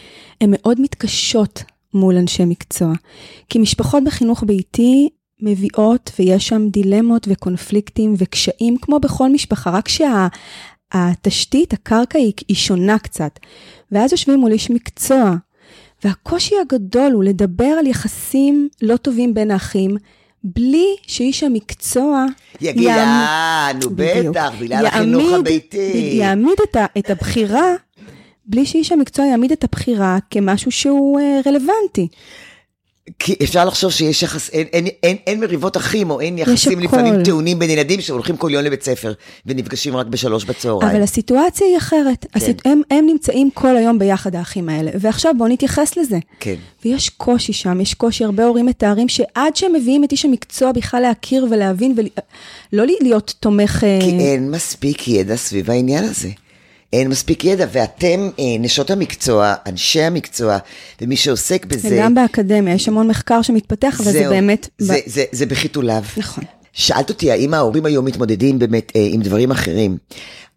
מאוד מתקשות מול אנשי מקצוע. כי משפחות בחינוך ביתי מביאות, ויש שם דילמות וקונפליקטים וקשיים, כמו בכל משפחה, רק שהתשתית, הקרקע היא, היא שונה קצת. ואז יושבים מול איש מקצוע, והקושי הגדול הוא לדבר על יחסים לא טובים בין האחים, בלי שאיש המקצוע... יגיד, אה, נו בטח, בגלל החינוך הביתי. יעמיד את, ה, את הבחירה, בלי שאיש המקצוע יעמיד את הבחירה כמשהו שהוא אה, רלוונטי. כי אפשר לחשוב שיש יחס, אין, אין, אין, אין מריבות אחים, או אין יחסים לפעמים טעונים בין ילדים שהולכים כל יום לבית ספר, ונפגשים רק בשלוש בצהריים. אבל הסיטואציה היא אחרת. כן. הסיט... הם, הם נמצאים כל היום ביחד, האחים האלה. ועכשיו בואו נתייחס לזה. כן. ויש קושי שם, יש קושי, הרבה הורים מתארים שעד שהם מביאים את איש המקצוע בכלל להכיר ולהבין, ולא להיות תומך... כי אה, אין מספיק ידע סביב העניין הזה. אין מספיק ידע, ואתם, אה, נשות המקצוע, אנשי המקצוע, ומי שעוסק בזה... וגם באקדמיה, יש המון מחקר שמתפתח, אבל זה באמת... זה, ב... זה, זה, זה בחיתוליו. נכון. שאלת אותי, האם ההורים היום מתמודדים באמת אה, עם דברים אחרים?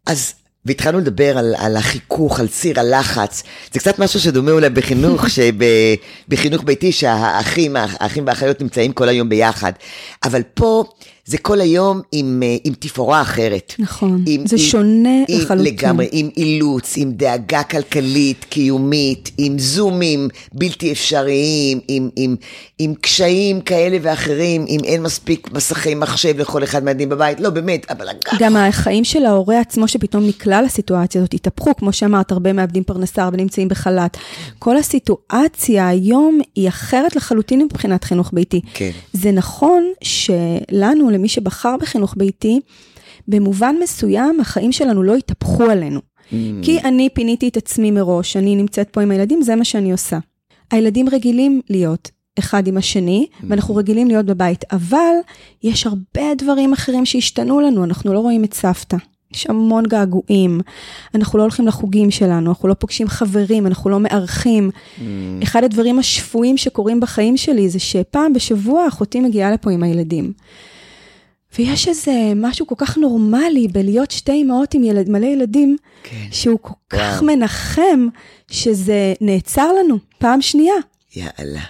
אז והתחלנו לדבר על, על החיכוך, על ציר הלחץ. זה קצת משהו שדומה אולי בחינוך, *laughs* שבחינוך ביתי, שהאחים, האחים והאחיות נמצאים כל היום ביחד. אבל פה זה כל היום עם, אה, עם תפאורה אחרת. נכון, עם, זה עם, שונה עם, לחלוטין. לגמרי, עם אילוץ, עם דאגה כלכלית, קיומית, עם זומים בלתי אפשריים, עם, עם, עם קשיים כאלה ואחרים, אם אין מספיק מסכי מחשב לכל אחד מהילדים בבית. לא, באמת, אבל... גם החיים של ההורה עצמו שפתאום נקלע לסיטואציה הזאת התהפכו, כמו שאמרת, הרבה מאבדים פרנסה, הרבה נמצאים בחל"ת. כל הסיטואציה היום היא אחרת לחלוטין מבחינת חינוך ביתי. כן. זה נכון שלנו, למי שבחר בחינוך ביתי, במובן מסוים החיים שלנו לא התהפכו עלינו. Mm. כי אני פיניתי את עצמי מראש, אני נמצאת פה עם הילדים, זה מה שאני עושה. הילדים רגילים להיות אחד עם השני, mm. ואנחנו רגילים להיות בבית, אבל יש הרבה דברים אחרים שהשתנו לנו, אנחנו לא רואים את סבתא. יש המון געגועים, אנחנו לא הולכים לחוגים שלנו, אנחנו לא פוגשים חברים, אנחנו לא מארחים. Mm. אחד הדברים השפויים שקורים בחיים שלי זה שפעם בשבוע אחותי מגיעה לפה עם הילדים. ויש איזה משהו כל כך נורמלי בלהיות שתי אמהות עם ילד, מלא ילדים, כן. שהוא כל וואו. כך מנחם, שזה נעצר לנו פעם שנייה. יאללה.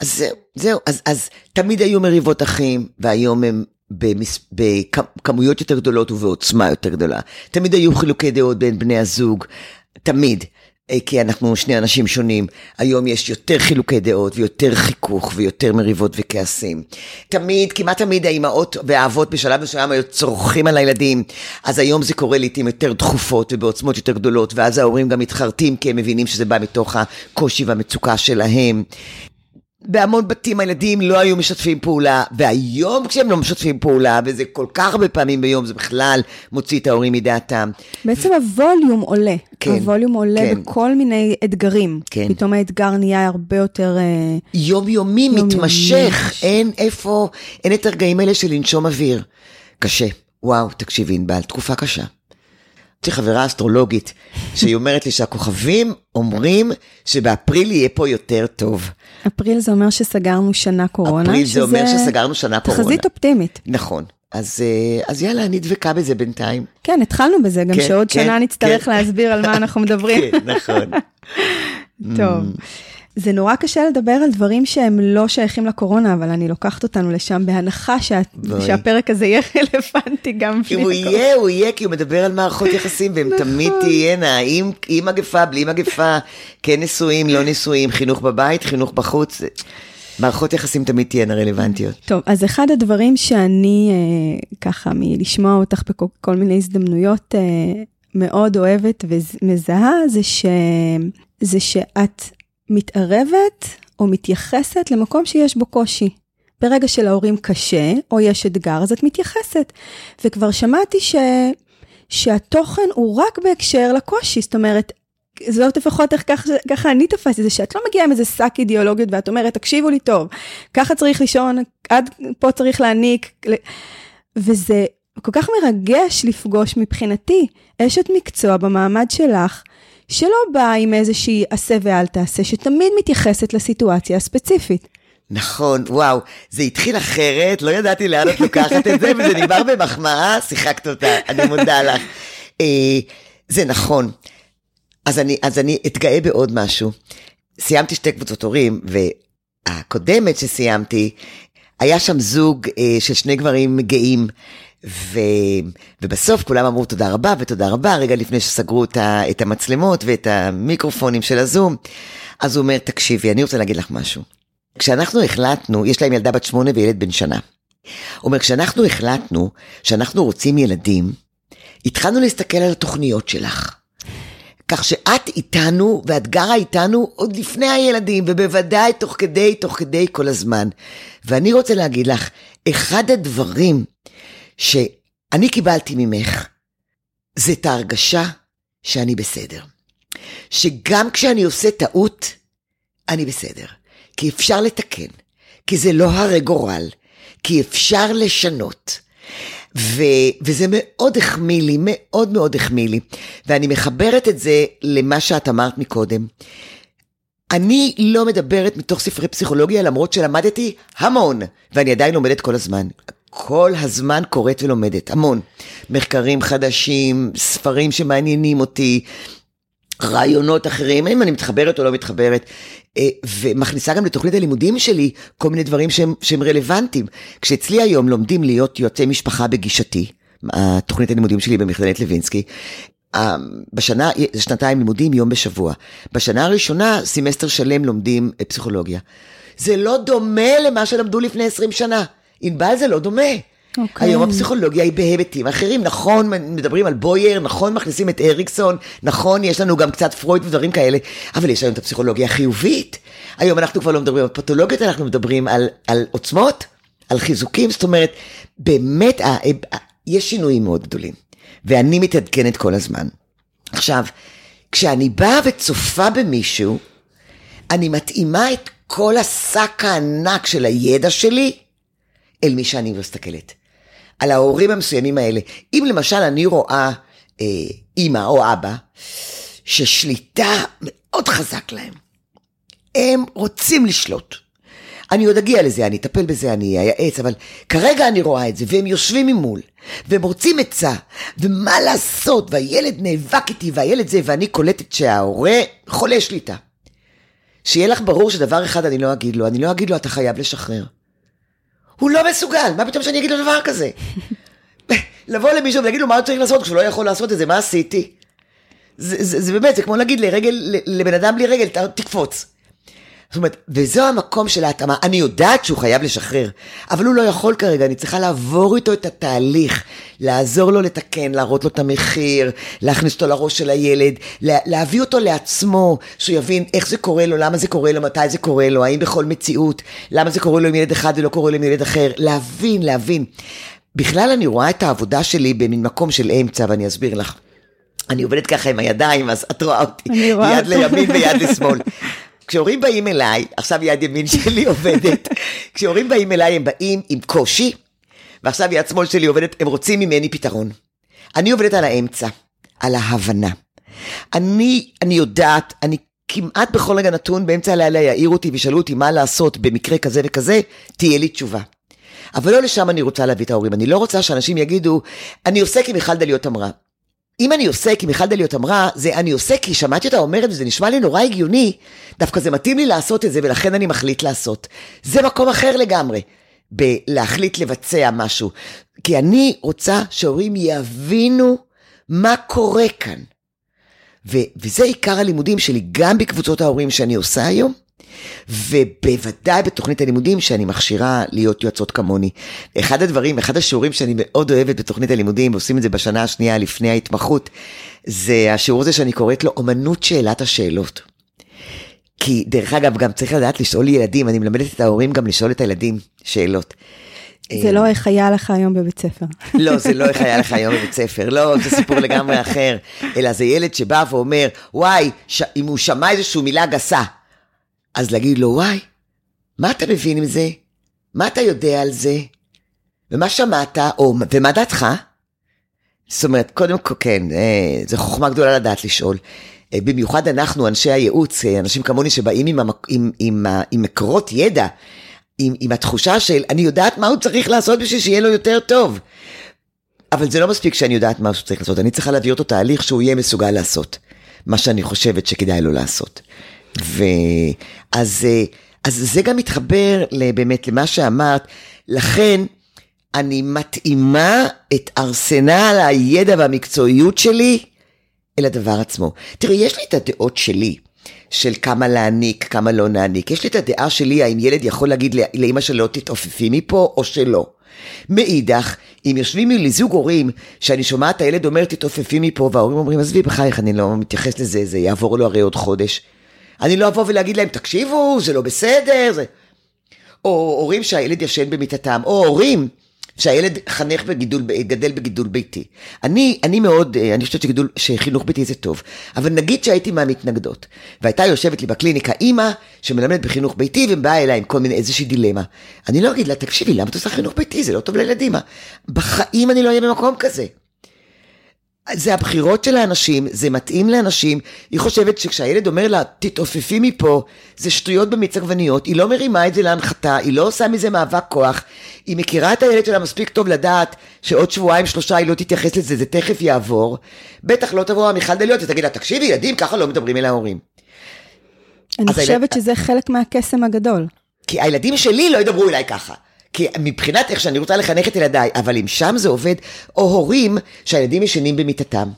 אז זהו, זהו, אז, אז תמיד היו מריבות אחים, והיום הם במס... בכמויות יותר גדולות ובעוצמה יותר גדולה. תמיד היו חילוקי דעות בין בני הזוג, תמיד. אה, כי אנחנו שני אנשים שונים. היום יש יותר חילוקי דעות ויותר חיכוך ויותר מריבות וכעסים. תמיד, כמעט תמיד האימהות והאבות בשלב מסוים היו צורכים על הילדים. אז היום זה קורה לעיתים יותר דחופות ובעוצמות יותר גדולות, ואז ההורים גם מתחרטים כי הם מבינים שזה בא מתוך הקושי והמצוקה שלהם. בהמון בתים הילדים לא היו משתפים פעולה, והיום כשהם לא משתפים פעולה, וזה כל כך הרבה פעמים ביום, זה בכלל מוציא את ההורים מדעתם. בעצם הווליום עולה. כן. הווליום עולה כן. בכל מיני אתגרים. כן. פתאום האתגר נהיה הרבה יותר... אה, יומיומי, יומי, מתמשך, אין איפה, אין את הרגעים האלה של לנשום אוויר. קשה. וואו, תקשיבי, ענבל, תקופה קשה. יש לי חברה אסטרולוגית, שהיא אומרת לי שהכוכבים אומרים שבאפריל יהיה פה יותר טוב. אפריל זה אומר שסגרנו שנה קורונה. אפריל זה אומר שסגרנו שנה קורונה. תחזית אופטימית. נכון. אז, אה, אז יאללה, אני דבקה בזה בינתיים. כן, התחלנו בזה, גם כן, שעוד כן, שנה נצטרך כן. להסביר על מה אנחנו מדברים. *laughs* כן, נכון. טוב. זה נורא קשה לדבר על דברים שהם לא שייכים לקורונה, אבל אני לוקחת אותנו לשם בהנחה שה... שהפרק הזה יהיה רלוונטי גם בשביל הקורונה. הוא יהיה, הוא יהיה, כי הוא מדבר על מערכות יחסים, והם נכון. תמיד תהיינה, עם, עם מגפה, בלי מגפה, כן נשואים, לא נשואים, חינוך בבית, חינוך בחוץ. מערכות יחסים תמיד תהיינה רלוונטיות. טוב, אז אחד הדברים שאני, אה, ככה, מלשמוע אותך בכל מיני הזדמנויות, אה, מאוד אוהבת ומזהה, זה, ש... זה שאת מתערבת או מתייחסת למקום שיש בו קושי. ברגע שלהורים קשה, או יש אתגר, אז את מתייחסת. וכבר שמעתי ש... שהתוכן הוא רק בהקשר לקושי, זאת אומרת, זאת לפחות איך ככה, ככה אני תפסתי, זה שאת לא מגיעה עם איזה שק אידיאולוגיות ואת אומרת, תקשיבו לי טוב, ככה צריך לישון, עד פה צריך להעניק, וזה כל כך מרגש לפגוש מבחינתי אשת מקצוע במעמד שלך, שלא באה עם איזושהי עשה ואל תעשה, שתמיד מתייחסת לסיטואציה הספציפית. נכון, וואו, זה התחיל אחרת, לא ידעתי לאן את לוקחת את זה, וזה נגמר במחמאה, שיחקת אותה, אני מודה לך. אה, זה נכון. אז אני, אז אני אתגאה בעוד משהו. סיימתי שתי קבוצות הורים, והקודמת שסיימתי, היה שם זוג אה, של שני גברים גאים, ו... ובסוף כולם אמרו תודה רבה ותודה רבה, רגע לפני שסגרו את, המצלמות ואת המיקרופונים של הזום. אז הוא אומר, תקשיבי, אני רוצה להגיד לך משהו. כשאנחנו החלטנו, יש להם ילדה בת שמונה וילד בן שנה. הוא אומר, כשאנחנו החלטנו שאנחנו רוצים ילדים, התחלנו להסתכל על התוכניות שלך. כך שאת איתנו, ואת גרה איתנו עוד לפני הילדים, ובוודאי תוך כדי, תוך כדי כל הזמן. ואני רוצה להגיד לך, אחד הדברים שאני קיבלתי ממך, זה את ההרגשה שאני בסדר. שגם כשאני עושה טעות, אני בסדר. כי אפשר לתקן, כי זה לא הרי גורל, כי אפשר לשנות. ו, וזה מאוד החמיא לי, מאוד מאוד החמיא לי. ואני מחברת את זה למה שאת אמרת מקודם. אני לא מדברת מתוך ספרי פסיכולוגיה, למרות שלמדתי המון, ואני עדיין לומדת כל הזמן. כל הזמן קוראת ולומדת, המון. מחקרים חדשים, ספרים שמעניינים אותי, רעיונות אחרים, האם אני מתחברת או לא מתחברת, אה, ומכניסה גם לתוכנית הלימודים שלי כל מיני דברים שהם, שהם רלוונטיים. כשאצלי היום לומדים להיות יועצי משפחה בגישתי, התוכנית הלימודים שלי במכללת לוינסקי, אה, בשנה, זה שנתיים לימודים, יום בשבוע. בשנה הראשונה, סמסטר שלם לומדים אה, פסיכולוגיה. זה לא דומה למה שלמדו לפני 20 שנה. ענבל זה לא דומה. Okay. אוקיי. היום הפסיכולוגיה היא בהיבטים אחרים, נכון, מדברים על באייר, נכון, מכניסים את אריקסון, נכון, יש לנו גם קצת פרויד ודברים כאלה, אבל יש היום את הפסיכולוגיה החיובית. היום אנחנו כבר לא מדברים על פתולוגיות, אנחנו מדברים על, על עוצמות, על חיזוקים, זאת אומרת, באמת, יש שינויים מאוד גדולים, ואני מתעדכנת כל הזמן. עכשיו, כשאני באה וצופה במישהו, אני מתאימה את כל השק הענק של הידע שלי אל מי שאני מסתכלת. על ההורים המסוימים האלה. אם למשל אני רואה אה, אימא או אבא, ששליטה מאוד חזק להם. הם רוצים לשלוט. אני עוד אגיע לזה, אני אטפל בזה, אני אייעץ, אבל כרגע אני רואה את זה, והם יושבים ממול, והם רוצים עצה, ומה לעשות, והילד נאבק איתי, והילד זה, ואני קולטת שההורה חולה שליטה. שיהיה לך ברור שדבר אחד אני לא אגיד לו, אני לא אגיד לו, אתה חייב לשחרר. הוא לא מסוגל, מה פתאום שאני אגיד לו דבר כזה? *laughs* לבוא למישהו ולהגיד לו מה הוא צריך לעשות כשהוא לא יכול לעשות את זה, מה עשיתי? זה, זה, זה באמת, זה כמו להגיד לרגל, לבן אדם בלי רגל, תקפוץ. זאת אומרת, וזו המקום של ההתאמה. אני יודעת שהוא חייב לשחרר, אבל הוא לא יכול כרגע, אני צריכה לעבור איתו את התהליך, לעזור לו לתקן, להראות לו את המחיר, להכניס אותו לראש של הילד, לה, להביא אותו לעצמו, שהוא יבין איך זה קורה לו, למה זה קורה לו, מתי זה קורה לו, האם בכל מציאות, למה זה קורה לו עם ילד אחד ולא קורה לו עם ילד אחר, להבין, להבין. בכלל אני רואה את העבודה שלי במין מקום של אמצע, ואני אסביר לך. אני עובדת ככה עם הידיים, אז את רואה אותי, יד לימין ויד לשמאל. *laughs* כשהורים באים אליי, עכשיו יד ימין שלי עובדת, *laughs* כשהורים באים אליי הם באים עם קושי, ועכשיו יד שמאל שלי עובדת, הם רוצים ממני פתרון. אני עובדת על האמצע, על ההבנה. אני, אני יודעת, אני כמעט בכל רגע נתון באמצע הלילה יעירו אותי וישאלו אותי מה לעשות במקרה כזה וכזה, תהיה לי תשובה. אבל לא לשם אני רוצה להביא את ההורים. אני לא רוצה שאנשים יגידו, אני עושה כי מיכל דליות אמרה. אם אני עושה, כי מיכל דליות אמרה, זה אני עושה כי שמעתי אותה אומרת וזה נשמע לי נורא הגיוני, דווקא זה מתאים לי לעשות את זה ולכן אני מחליט לעשות. זה מקום אחר לגמרי, בלהחליט לבצע משהו. כי אני רוצה שהורים יבינו מה קורה כאן. ו- וזה עיקר הלימודים שלי, גם בקבוצות ההורים שאני עושה היום, ובוודאי בתוכנית הלימודים שאני מכשירה להיות יועצות כמוני. אחד הדברים, אחד השיעורים שאני מאוד אוהבת בתוכנית הלימודים, ועושים את זה בשנה השנייה לפני ההתמחות, זה השיעור הזה שאני קוראת לו אומנות שאלת השאלות. כי דרך אגב, גם צריך לדעת לשאול ילדים, אני מלמדת את ההורים גם לשאול את הילדים שאלות. זה לא איך היה לך היום בבית ספר. לא, זה לא איך היה לך היום בבית ספר, לא, זה סיפור לגמרי אחר, אלא זה ילד שבא ואומר, וואי, ש... אם הוא שמע איזושהי מילה גסה, אז להגיד לו, וואי, מה אתה מבין עם זה? מה אתה יודע על זה? ומה שמעת, או ומה דעתך? זאת אומרת, קודם כל, כן, אה, זו חוכמה גדולה לדעת לשאול. אה, במיוחד אנחנו, אנשי הייעוץ, אה, אנשים כמוני שבאים עם, המק, עם, עם, עם, עם מקורות ידע, עם, עם התחושה של אני יודעת מה הוא צריך לעשות בשביל שיהיה לו יותר טוב. אבל זה לא מספיק שאני יודעת מה הוא צריך לעשות, אני צריכה להביא אותו תהליך שהוא יהיה מסוגל לעשות, מה שאני חושבת שכדאי לו לעשות. ואז אז זה גם מתחבר באמת למה שאמרת, לכן אני מתאימה את ארסנל הידע והמקצועיות שלי אל הדבר עצמו. תראי, יש לי את הדעות שלי. של כמה להעניק, כמה לא נעניק. יש לי את הדעה שלי האם ילד יכול להגיד לאמא שלו תתעופפי מפה או שלא. מאידך, אם יושבים לי זוג הורים, שאני שומעת הילד אומר תתעופפי מפה, וההורים אומרים עזבי בחייך, אני לא מתייחס לזה, זה יעבור לו הרי עוד חודש. אני לא אבוא ולהגיד להם תקשיבו, זה לא בסדר, זה... או הורים שהילד ישן במיטתם, או הורים שהילד חנך בגידול, גדל בגידול ביתי. אני, אני מאוד, אה, אני חושבת שגידול, שחינוך ביתי זה טוב, אבל נגיד שהייתי מהמתנגדות, והייתה יושבת לי בקליניקה אימא שמלמדת בחינוך ביתי ובאה אליי עם כל מיני איזושהי דילמה. אני לא אגיד לה, תקשיבי, למה את עושה חינוך ביתי? זה לא טוב לילדים. בחיים אני לא אהיה במקום כזה. זה הבחירות של האנשים, זה מתאים לאנשים. היא חושבת שכשהילד אומר לה, תתעופפי מפה, זה שטויות במיץ עגבניות, היא לא מרימה את זה להנחתה, היא לא עושה מזה מאבק כוח, היא מכירה את הילד שלה מספיק טוב לדעת שעוד שבועיים שלושה היא לא תתייחס לזה, זה תכף יעבור. בטח לא תבוא מיכל דליות ותגיד לה, תקשיבי, ילדים, ככה לא מדברים אל ההורים. אני חושבת הילד... שזה חלק מהקסם הגדול. כי הילדים שלי לא ידברו אליי ככה. כי מבחינת איך שאני רוצה לחנך את ילדיי, אבל אם שם זה עובד, או הורים שהילדים ישנים במיטתם.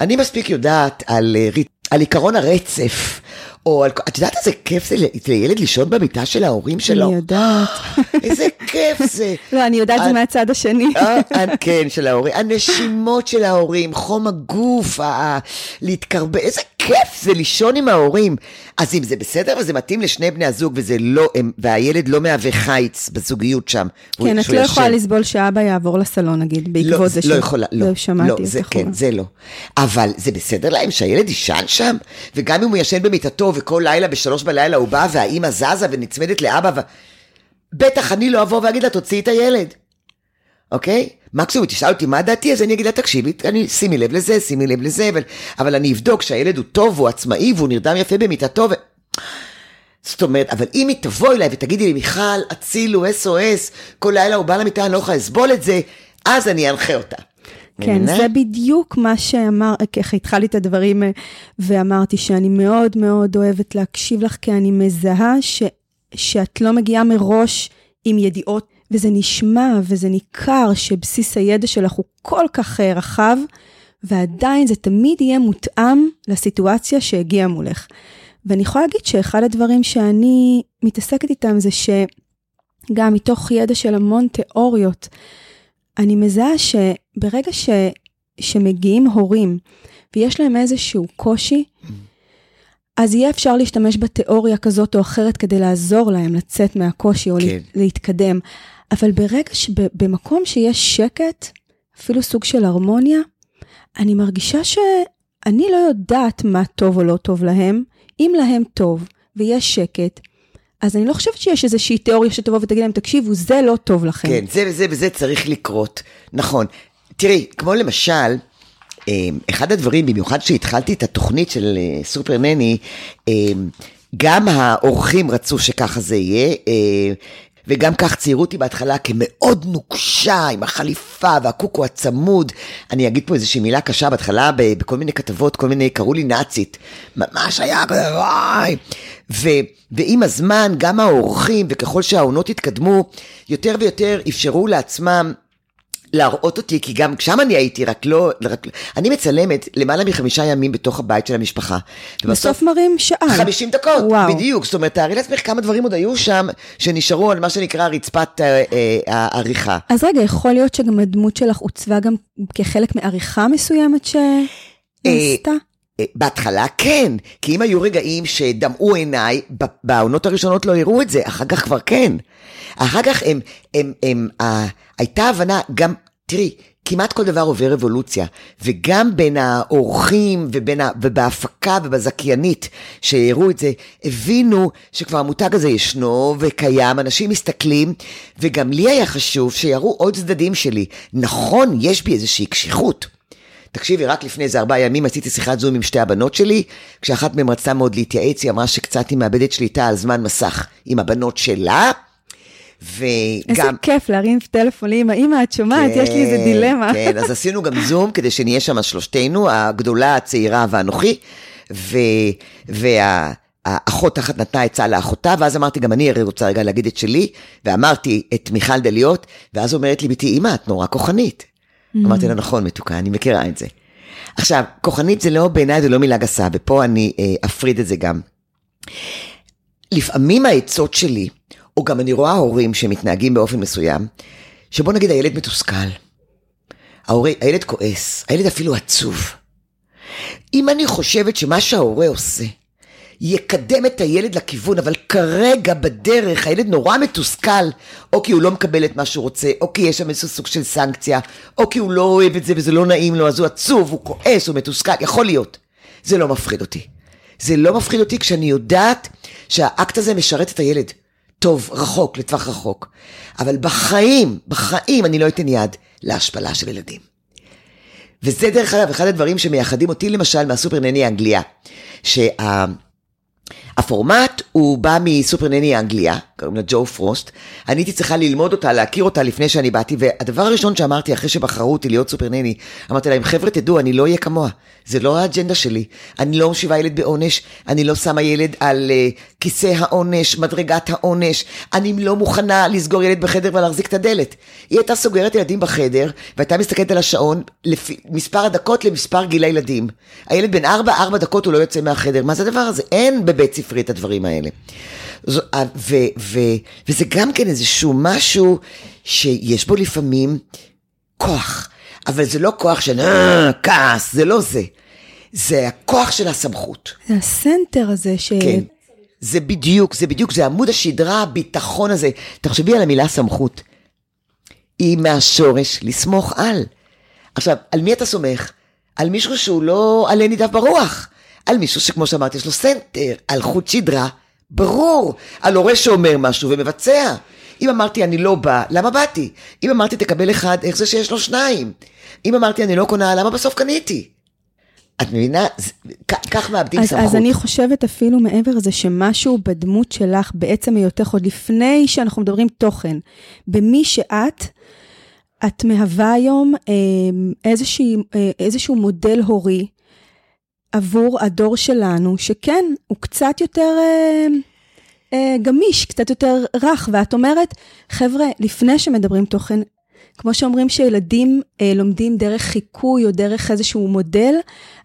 אני מספיק יודעת על, אה, על עיקרון הרצף, או על... את יודעת איזה כיף זה לילד לישון במיטה של ההורים שלו? אני יודעת. *laughs* איזה כיף זה. לא, אני יודעת זה מהצד השני. אה, אה, כן, של ההורים. הנשימות של ההורים, חום הגוף, להתקרב... איזה כיף זה לישון עם ההורים. אז אם זה בסדר וזה מתאים לשני בני הזוג וזה לא, הם, והילד לא מהווה חיץ בזוגיות שם. כן, את לא יכולה לסבול שאבא יעבור לסלון נגיד, בעקבות לא, זה לא יכולה, לא, שמעתי לא, זה, כן, זה לא. אבל זה בסדר להם שהילד יישן שם, וגם אם הוא ישן במיטתו וכל לילה בשלוש בלילה הוא בא והאימא זזה ונצמדת לאבא, ו... בטח אני לא אבוא ואגיד לה, תוציאי את הילד. אוקיי? מקסימום תשאל אותי מה דעתי, אז אני אגיד לה, תקשיבי, אני, שימי לב לזה, שימי לב לזה, אבל, אבל אני אבדוק שהילד הוא טוב, הוא עצמאי, והוא נרדם יפה במיטתו, ו... זאת אומרת, אבל אם היא תבוא אליי ותגידי לי, מיכל, הצילו, SOS, כל לילה הוא בא למיטה, אני לא יכולה לסבול את זה, אז אני אנחה אותה. כן, מבינה? זה בדיוק מה שאמר, ככה התחלתי את הדברים אה, ואמרתי שאני מאוד מאוד אוהבת להקשיב לך, כי אני מזהה ש, שאת לא מגיעה מראש עם ידיעות וזה נשמע וזה ניכר שבסיס הידע שלך הוא כל כך אה, רחב, ועדיין זה תמיד יהיה מותאם לסיטואציה שהגיעה מולך. ואני יכולה להגיד שאחד הדברים שאני מתעסקת איתם זה שגם מתוך ידע של המון תיאוריות, אני מזהה שברגע ש, שמגיעים הורים ויש להם איזשהו קושי, אז יהיה אפשר להשתמש בתיאוריה כזאת או אחרת כדי לעזור להם לצאת מהקושי או כן. להתקדם. אבל ברגע שבמקום שיש שקט, אפילו סוג של הרמוניה, אני מרגישה שאני לא יודעת מה טוב או לא טוב להם. אם להם טוב ויש שקט, אז אני לא חושבת שיש איזושהי תיאוריה שתבוא ותגיד להם, תקשיבו, זה לא טוב לכם. כן, זה וזה וזה צריך לקרות, נכון. תראי, כמו למשל, אה, אחד הדברים, במיוחד כשהתחלתי את התוכנית של אה, סופר נני, אה, גם האורחים רצו שככה זה יהיה. וגם כך ציירו אותי בהתחלה כמאוד נוקשה, עם החליפה והקוקו הצמוד. אני אגיד פה איזושהי מילה קשה בהתחלה, בכל מיני כתבות, כל מיני, קראו לי נאצית. ממש היה כזה, וואי. ו, ועם הזמן, גם האורחים, וככל שהעונות התקדמו, יותר ויותר אפשרו לעצמם להראות אותי, כי גם שם אני הייתי, רק לא, רק, אני מצלמת למעלה מחמישה ימים בתוך הבית של המשפחה. בסוף מראים שעה. חמישים דקות, וואו. בדיוק. זאת אומרת, תארי לעצמך כמה דברים עוד היו שם, שנשארו על מה שנקרא רצפת אה, אה, העריכה. אז רגע, יכול להיות שגם הדמות שלך עוצבה גם כחלק מעריכה מסוימת שנעשתה? אה, בהתחלה כן, כי אם היו רגעים שדמעו עיניי, בעונות הראשונות לא הראו את זה, אחר כך כבר כן. אחר כך הם, הם, הם, הם הייתה הבנה, גם, תראי, כמעט כל דבר עובר אבולוציה, וגם בין האורחים ובין ה, ובהפקה ובזכיינית שהראו את זה, הבינו שכבר המותג הזה ישנו וקיים, אנשים מסתכלים, וגם לי היה חשוב שיראו עוד צדדים שלי. נכון, יש בי איזושהי קשיחות. תקשיבי, רק לפני איזה ארבעה ימים עשיתי שיחת זום עם שתי הבנות שלי, כשאחת מהן רצתה מאוד להתייעץ, היא אמרה שקצת היא מאבדת שליטה על זמן מסך עם הבנות שלה. וגם... איזה כיף להרים טלפון לאמא, אמא, את שומעת? כן, יש לי איזה כן, דילמה. כן, אז עשינו גם זום כדי שנהיה שם שלושתנו, הגדולה, הצעירה ואנוכי, ו... וה... האחות תחת נתנה עצה לאחותה, ואז אמרתי, גם אני הרי רוצה רגע להגיד את שלי, ואמרתי את מיכל דליות, ואז אומרת לי ביתי, אמא, את נורא כוחנית. Mm. אמרתי לה, נכון, מתוקה, אני מכירה את זה. עכשיו, כוחנית זה לא, בעיניי זה לא מילה גסה, ופה אני אה, אפריד את זה גם. לפעמים העצות שלי, או גם אני רואה הורים שמתנהגים באופן מסוים, שבוא נגיד הילד מתוסכל. ההורה, הילד כועס, הילד אפילו עצוב. אם אני חושבת שמה שההורה עושה יקדם את הילד לכיוון, אבל כרגע בדרך הילד נורא מתוסכל, או כי הוא לא מקבל את מה שהוא רוצה, או כי יש שם איזשהו סוג של סנקציה, או כי הוא לא אוהב את זה וזה לא נעים לו, אז הוא עצוב, הוא כועס, הוא מתוסכל, יכול להיות. זה לא מפחיד אותי. זה לא מפחיד אותי כשאני יודעת שהאקט הזה משרת את הילד. טוב, רחוק, לטווח רחוק. אבל בחיים, בחיים אני לא אתן יד להשפלה של ילדים. וזה דרך אגב אחד הדברים שמייחדים אותי למשל מהסופר נני אנגליה. שה... הפורמט הוא בא מסופר נני אנגליה, קוראים לה ג'ו פרוסט. אני הייתי צריכה ללמוד אותה, להכיר אותה לפני שאני באתי, והדבר הראשון שאמרתי אחרי שבחרו אותי להיות סופר נני, אמרתי להם, חבר'ה תדעו, אני לא אהיה כמוה, זה לא האג'נדה שלי. אני לא מושיבה ילד בעונש, אני לא שמה ילד על uh, כיסא העונש, מדרגת העונש, אני לא מוכנה לסגור ילד בחדר ולהחזיק את הדלת. היא הייתה סוגרת ילדים בחדר, והייתה מסתכלת על השעון, לפי מספר הדקות למספר גיל הילדים. הילד בן ארבע, ארבע דקות הוא לא יוצא מהחדר. מה זה הדבר הזה? אין בבית ספרי את הדברים האלה. ו, ו, ו, וזה גם כן איזשהו משהו שיש בו לפעמים כוח, אבל זה לא כוח של אה, כעס, זה לא זה. זה הכוח של הסמכות. זה הסנטר הזה ש... כן. זה בדיוק, זה בדיוק, זה עמוד השדרה, הביטחון הזה. תחשבי על המילה סמכות. היא מהשורש לסמוך על. עכשיו, על מי אתה סומך? על מישהו שהוא לא עלה נידף ברוח. על מישהו שכמו שאמרתי, יש לו סנטר, על חוט שדרה, ברור. על הורה שאומר משהו ומבצע. אם אמרתי אני לא בא, למה באתי? אם אמרתי תקבל אחד, איך זה שיש לו שניים? אם אמרתי אני לא קונה, למה בסוף קניתי? את מבינה? כך מאבדים אז, סמכות. אז אני חושבת אפילו מעבר לזה שמשהו בדמות שלך, בעצם היותך עוד לפני שאנחנו מדברים תוכן, במי שאת, את מהווה היום אה, אה, איזשהו מודל הורי עבור הדור שלנו, שכן, הוא קצת יותר אה, אה, גמיש, קצת יותר רך, ואת אומרת, חבר'ה, לפני שמדברים תוכן, כמו שאומרים שילדים אה, לומדים דרך חיקוי או דרך איזשהו מודל,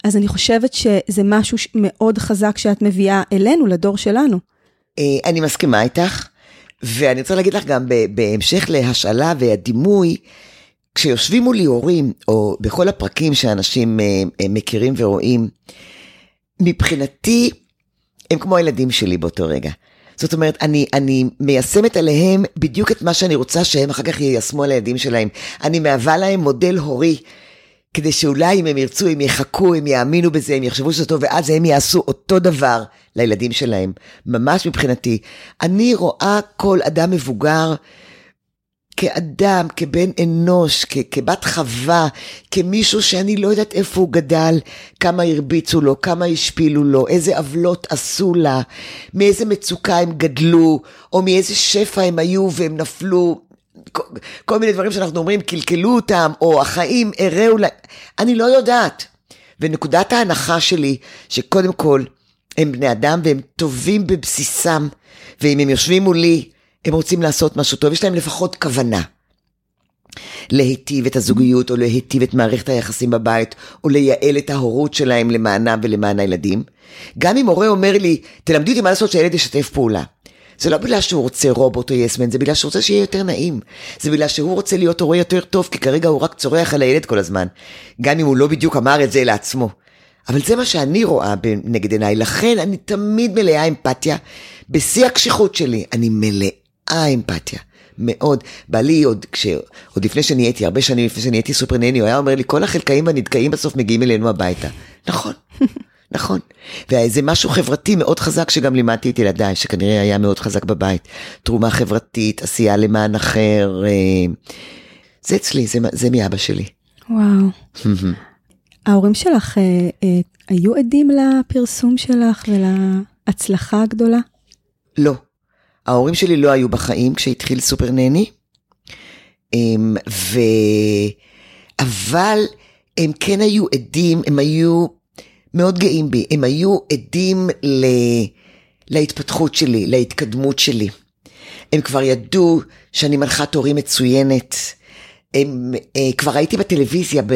אז אני חושבת שזה משהו מאוד חזק שאת מביאה אלינו, לדור שלנו. אה, אני מסכימה איתך, ואני רוצה להגיד לך גם בהמשך להשאלה והדימוי, כשיושבים מולי הורים, או בכל הפרקים שאנשים אה, אה, מכירים ורואים, מבחינתי, הם כמו הילדים שלי באותו רגע. זאת אומרת, אני, אני מיישמת עליהם בדיוק את מה שאני רוצה שהם אחר כך יישמו על הילדים שלהם. אני מהווה להם מודל הורי, כדי שאולי אם הם ירצו, הם יחכו, הם יאמינו בזה, הם יחשבו שזה טוב, ואז הם יעשו אותו דבר לילדים שלהם. ממש מבחינתי. אני רואה כל אדם מבוגר כאדם, כבן אנוש, כ- כבת חווה, כמישהו שאני לא יודעת איפה הוא גדל, כמה הרביצו לו, כמה השפילו לו, איזה עוולות עשו לה, מאיזה מצוקה הם גדלו, או מאיזה שפע הם היו והם נפלו. כל, כל מיני דברים שאנחנו אומרים, קלקלו אותם, או החיים הראו להם, אני לא יודעת. ונקודת ההנחה שלי, שקודם כל, הם בני אדם והם טובים בבסיסם, ואם הם יושבים מולי, הם רוצים לעשות משהו טוב, יש להם לפחות כוונה. להיטיב את הזוגיות, או להיטיב את מערכת היחסים בבית, או לייעל את ההורות שלהם למענם ולמען הילדים. גם אם הורה אומר לי, תלמדי אותי מה לעשות שהילד ישתף פעולה. זה לא בגלל שהוא רוצה רובוט או יסמן, זה בגלל שהוא רוצה שיהיה יותר נעים. זה בגלל שהוא רוצה להיות הורה יותר טוב, כי כרגע הוא רק צורח על הילד כל הזמן. גם אם הוא לא בדיוק אמר את זה לעצמו. אבל זה מה שאני רואה נגד עיניי, לכן אני תמיד מלאה אמפתיה. בשיא הקשיחות שלי, אני מלאה אמפתיה. מאוד. בעלי עוד, כש, עוד לפני שנהייתי, הרבה שנים לפני שנהייתי סופר נני, הוא היה אומר לי, כל החלקאים והנדכאים בסוף מגיעים אלינו הביתה. נכון, *laughs* נכון. וזה משהו חברתי מאוד חזק שגם לימדתי את ילדיי, שכנראה היה מאוד חזק בבית. תרומה חברתית, עשייה למען אחר. אה, זה אצלי, זה, זה מאבא שלי. וואו. ההורים שלך אה, אה, היו עדים לפרסום שלך ולהצלחה הגדולה? לא. ההורים שלי לא היו בחיים כשהתחיל סופר נני, אמ, ו... אבל הם כן היו עדים, הם היו מאוד גאים בי, הם היו עדים ל... להתפתחות שלי, להתקדמות שלי. הם כבר ידעו שאני מנחת הורים מצוינת. הם, אה, כבר הייתי בטלוויזיה ב,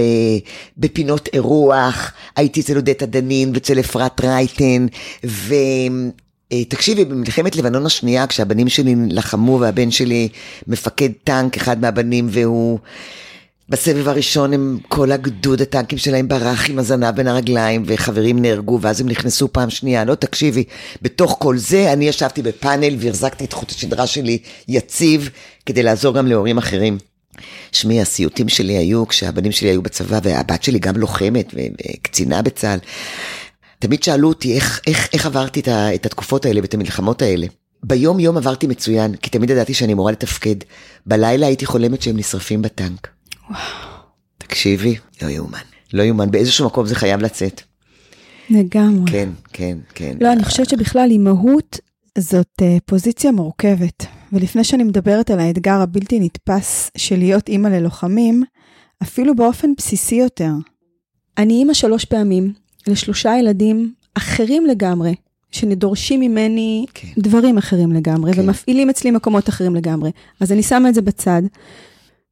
בפינות אירוח, הייתי אצל עודדה דנין ואצל אפרת רייטן, ותקשיבי, במלחמת לבנון השנייה, כשהבנים שלי לחמו והבן שלי מפקד טנק, אחד מהבנים, והוא... בסבב הראשון הם, כל הגדוד הטנקים שלהם ברח עם הזנב בין הרגליים, וחברים נהרגו, ואז הם נכנסו פעם שנייה. לא, תקשיבי, בתוך כל זה אני ישבתי בפאנל והחזקתי את חוט השדרה שלי יציב, כדי לעזור גם להורים אחרים. שמי, הסיוטים שלי היו כשהבנים שלי היו בצבא, והבת שלי גם לוחמת וקצינה בצה"ל. תמיד שאלו אותי איך, איך, איך עברתי את, ה, את התקופות האלה ואת המלחמות האלה. ביום יום עברתי מצוין, כי תמיד ידעתי שאני אמורה לתפקד. בלילה הייתי חולמת שהם נשרפים בטנק. וואו. תקשיבי, לא יאומן. לא יאומן, באיזשהו מקום זה חייב לצאת. לגמרי. כן, כן, כן. לא, אני חושבת שבכלל אימהות זאת uh, פוזיציה מורכבת. ולפני שאני מדברת על האתגר הבלתי נתפס של להיות אימא ללוחמים, אפילו באופן בסיסי יותר. אני אימא שלוש פעמים לשלושה ילדים אחרים לגמרי, שדורשים ממני כן. דברים אחרים לגמרי, כן. ומפעילים אצלי מקומות אחרים לגמרי. אז אני שמה את זה בצד,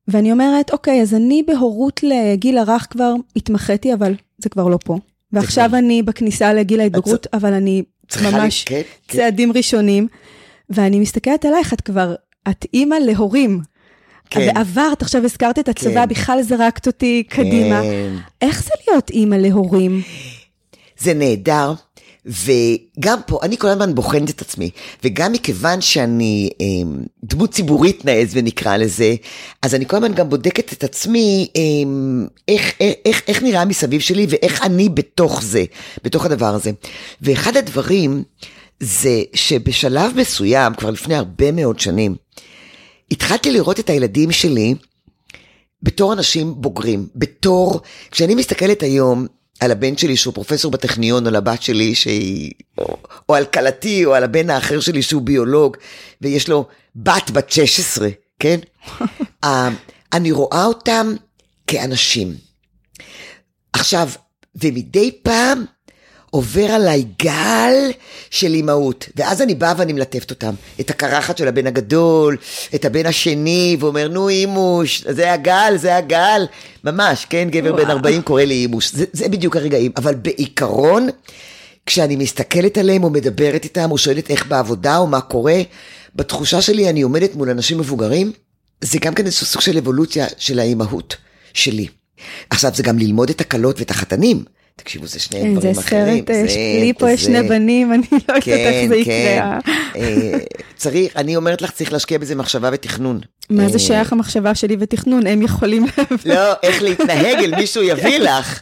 ואני אומרת, אוקיי, אז אני בהורות לגיל הרך כבר התמחיתי, אבל זה כבר לא פה. ועכשיו כבר- אני בכניסה לגיל ההתבגרות, אבל אני ממש לי- כן, כן. צעדים ראשונים, ואני מסתכלת עלייך, את כבר, את אימא להורים. כן. ועברת, עכשיו הזכרת את הצבא, כן. בכלל זרקת אותי קדימה. כן. איך זה להיות אימא להורים? זה נהדר, וגם פה, אני כל הזמן בוחנת את עצמי, וגם מכיוון שאני אה, דמות ציבורית נעז ונקרא לזה, אז אני כל הזמן גם בודקת את עצמי, אה, איך, איך, איך, איך נראה מסביב שלי ואיך אני בתוך זה, בתוך הדבר הזה. ואחד הדברים זה שבשלב מסוים, כבר לפני הרבה מאוד שנים, התחלתי לראות את הילדים שלי בתור אנשים בוגרים, בתור, כשאני מסתכלת היום על הבן שלי שהוא פרופסור בטכניון, או על הבת שלי שהיא, או, או על כלתי, או על הבן האחר שלי שהוא ביולוג, ויש לו בת בת 16, כן? *laughs* אה, אני רואה אותם כאנשים. עכשיו, ומדי פעם עובר עליי גל של אימהות, ואז אני באה ואני מלטפת אותם. את הקרחת של הבן הגדול, את הבן השני, ואומר, נו אימוש, זה הגל, זה הגל. ממש, כן, גבר בן וואו. 40 קורא לי אימוש. זה, זה בדיוק הרגעים. אבל בעיקרון, כשאני מסתכלת עליהם או מדברת איתם, או שואלת איך בעבודה או מה קורה, בתחושה שלי אני עומדת מול אנשים מבוגרים, זה גם כן איזשהו סוג של אבולוציה של האימהות שלי. עכשיו זה גם ללמוד את הכלות ואת החתנים. תקשיבו, זה שני כן, דברים זה אחרים. סרט, אה, לי פה יש שני בנים, אני לא יודעת איך זה יקרה. אה, צריך, אני אומרת לך, צריך להשקיע בזה מחשבה ותכנון. מה אה, זה שייך המחשבה שלי ותכנון? הם יכולים... לא, איך להתנהג אל מישהו יביא לך.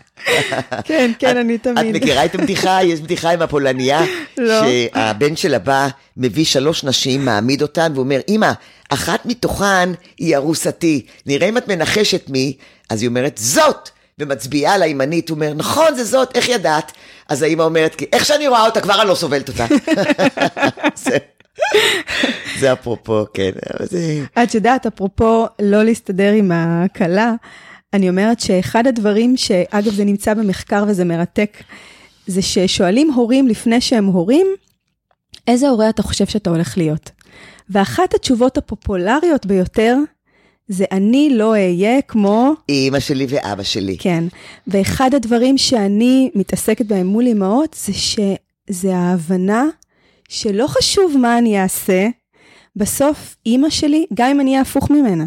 כן, כן, אני את תמיד. מכירה את הבדיחה? יש בדיחה עם הפולניה, לא. שהבן שלה בא, מביא שלוש נשים, מעמיד אותן, ואומר, אמא, אחת מתוכן היא ארוסתי, נראה אם את מנחשת מי, אז היא אומרת, זאת! ומצביעה על הימנית, הוא אומר, נכון, זה זאת, איך ידעת? אז האמא אומרת, "כי איך שאני רואה אותה, כבר אני לא סובלת אותה. *laughs* זה, זה אפרופו, כן, זה... את יודעת, אפרופו לא להסתדר עם הכלה, אני אומרת שאחד הדברים, שאגב זה נמצא במחקר וזה מרתק, זה ששואלים הורים לפני שהם הורים, איזה הורה אתה חושב שאתה הולך להיות? ואחת התשובות הפופולריות ביותר, זה אני לא אהיה כמו, אימא שלי ואבא שלי. כן. ואחד הדברים שאני מתעסקת בהם מול אמהות, זה שזה ההבנה שלא חשוב מה אני אעשה, בסוף אימא שלי, גם אם אני אהיה הפוך ממנה,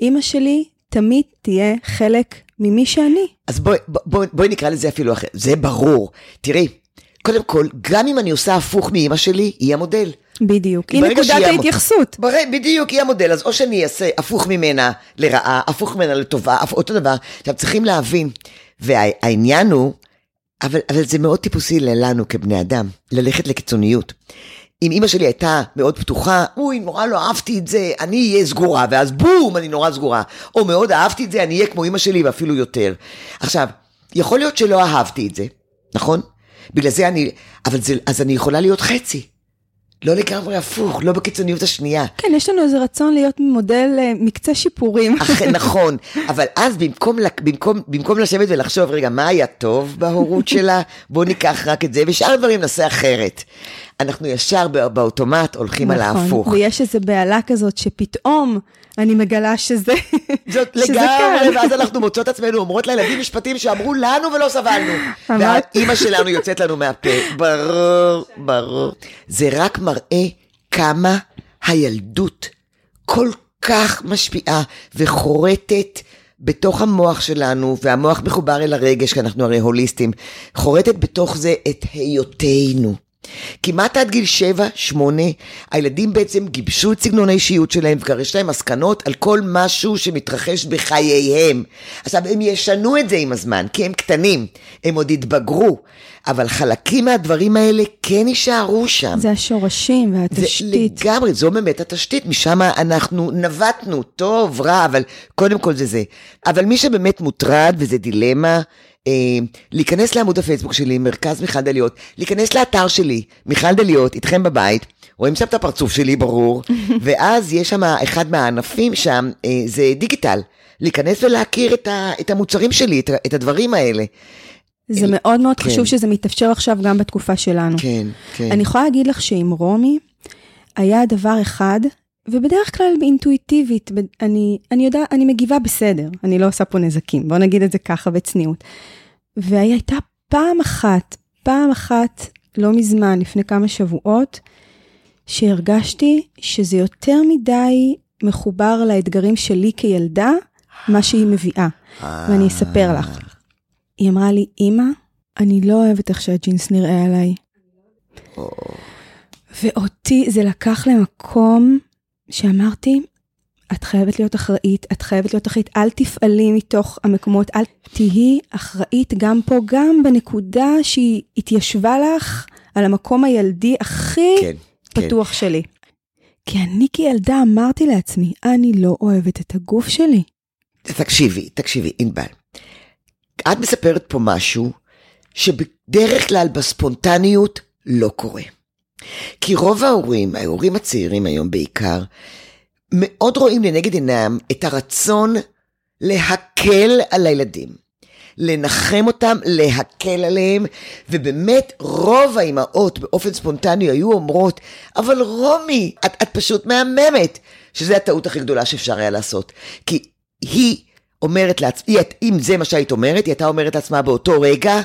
אימא שלי תמיד תהיה חלק ממי שאני. אז בואי בוא, בוא נקרא לזה אפילו אחר, זה ברור. תראי, קודם כל, גם אם אני עושה הפוך מאימא שלי, היא המודל. בדיוק. היא נקודת ההתייחסות. בר- בדיוק, היא המודל, אז או שאני אעשה הפוך ממנה לרעה, הפוך ממנה לטובה, אותו דבר. עכשיו, צריכים להבין, והעניין הוא, אבל, אבל זה מאוד טיפוסי לנו כבני אדם, ללכת לקיצוניות. אם אימא שלי הייתה מאוד פתוחה, אוי, נורא לא אהבתי את זה, אני אהיה סגורה, ואז בום, אני נורא סגורה. או מאוד אהבתי את זה, אני אהיה כמו אימא שלי ואפילו יותר. עכשיו, יכול להיות שלא אהבתי את זה, נכון? בגלל זה אני, אבל זה, אז אני יכולה להיות חצי. לא לגמרי הפוך, לא בקיצוניות השנייה. כן, יש לנו איזה רצון להיות מודל אה, מקצה שיפורים. אכן, *laughs* נכון, אבל אז במקום, במקום, במקום לשבת ולחשוב, רגע, מה היה טוב בהורות שלה? בואו ניקח רק את זה, ושאר הדברים נעשה אחרת. אנחנו ישר בא- באוטומט הולכים על נכון. ההפוך. ויש איזו בהלה כזאת שפתאום אני מגלה שזה, זאת לגמרי. ואז אנחנו מוצאות עצמנו אומרות לילדים משפטים שאמרו לנו ולא סבלנו. והאימא שלנו יוצאת לנו מהפה, ברור, ברור. זה רק מראה כמה הילדות כל כך משפיעה וחורטת בתוך המוח שלנו, והמוח מחובר אל הרגש, כי אנחנו הרי הוליסטים, חורטת בתוך זה את היותנו. כמעט עד גיל 7-8, הילדים בעצם גיבשו את סגנון האישיות שלהם, וכבר יש להם מסקנות על כל משהו שמתרחש בחייהם. עכשיו, הם ישנו את זה עם הזמן, כי הם קטנים, הם עוד יתבגרו, אבל חלקים מהדברים האלה כן יישארו שם. זה השורשים והתשתית. זה לגמרי, זו באמת התשתית, משם אנחנו נווטנו, טוב, רע, אבל קודם כל זה זה. אבל מי שבאמת מוטרד, וזה דילמה, להיכנס לעמוד הפייסבוק שלי, מרכז מיכל דליות, להיכנס לאתר שלי, מיכל דליות, איתכם בבית, רואים שם את הפרצוף שלי, ברור, *laughs* ואז יש שם אחד מהענפים שם, אה, זה דיגיטל. להיכנס ולהכיר את, ה, את המוצרים שלי, את, את הדברים האלה. זה מאוד מאוד כן. חשוב שזה מתאפשר עכשיו גם בתקופה שלנו. כן, כן. אני יכולה להגיד לך שעם רומי היה דבר אחד, ובדרך כלל אינטואיטיבית, אני, אני יודע, אני מגיבה בסדר, אני לא עושה פה נזקים, בוא נגיד את זה ככה בצניעות. והייתה פעם אחת, פעם אחת, לא מזמן, לפני כמה שבועות, שהרגשתי שזה יותר מדי מחובר לאתגרים שלי כילדה, מה שהיא מביאה. ואני אספר לך. היא אמרה לי, אמא, אני לא אוהבת איך שהג'ינס נראה עליי. ואותי זה לקח למקום שאמרתי, את חייבת להיות אחראית, את חייבת להיות אחראית, אל תפעלי מתוך המקומות, אל תהיי אחראית גם פה, גם בנקודה שהיא התיישבה לך על המקום הילדי הכי כן, כן. פתוח שלי. כי אני כילדה אמרתי לעצמי, אני לא אוהבת את הגוף שלי. תקשיבי, תקשיבי, ענבל. את מספרת פה משהו שבדרך כלל בספונטניות לא קורה. כי רוב ההורים, ההורים הצעירים היום בעיקר, מאוד רואים לנגד עינם את הרצון להקל על הילדים. לנחם אותם, להקל עליהם, ובאמת רוב האימהות באופן ספונטני היו אומרות, אבל רומי, את, את פשוט מהממת, שזו הטעות הכי גדולה שאפשר היה לעשות. כי היא אומרת לעצמה, אם זה מה שהיית אומרת, היא הייתה אומרת לעצמה באותו רגע,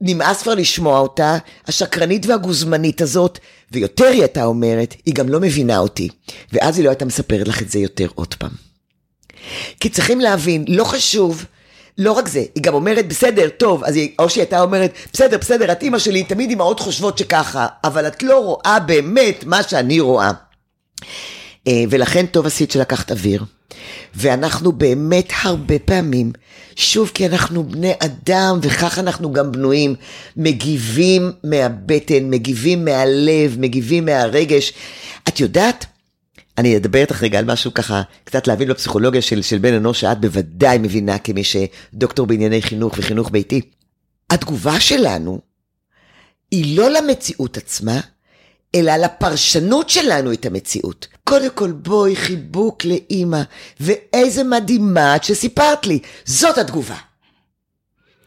נמאס כבר לשמוע אותה, השקרנית והגוזמנית הזאת, ויותר היא הייתה אומרת, היא גם לא מבינה אותי. ואז היא לא הייתה מספרת לך את זה יותר עוד פעם. כי צריכים להבין, לא חשוב, לא רק זה, היא גם אומרת, בסדר, טוב, אז היא, או שהיא הייתה אומרת, בסדר, בסדר, את אימא שלי, תמיד אמהות חושבות שככה, אבל את לא רואה באמת מה שאני רואה. אה, ולכן טוב עשית שלקחת אוויר. ואנחנו באמת הרבה פעמים, שוב כי אנחנו בני אדם וכך אנחנו גם בנויים, מגיבים מהבטן, מגיבים מהלב, מגיבים מהרגש. את יודעת, אני אדבר איתך רגע על משהו ככה, קצת להבין בפסיכולוגיה של, של בן אנוש, שאת בוודאי מבינה כמי שדוקטור בענייני חינוך וחינוך ביתי. התגובה שלנו היא לא למציאות עצמה, אלא לפרשנות שלנו את המציאות. קודם כל, בואי, חיבוק לאימא, ואיזה מדהימה את שסיפרת לי. זאת התגובה.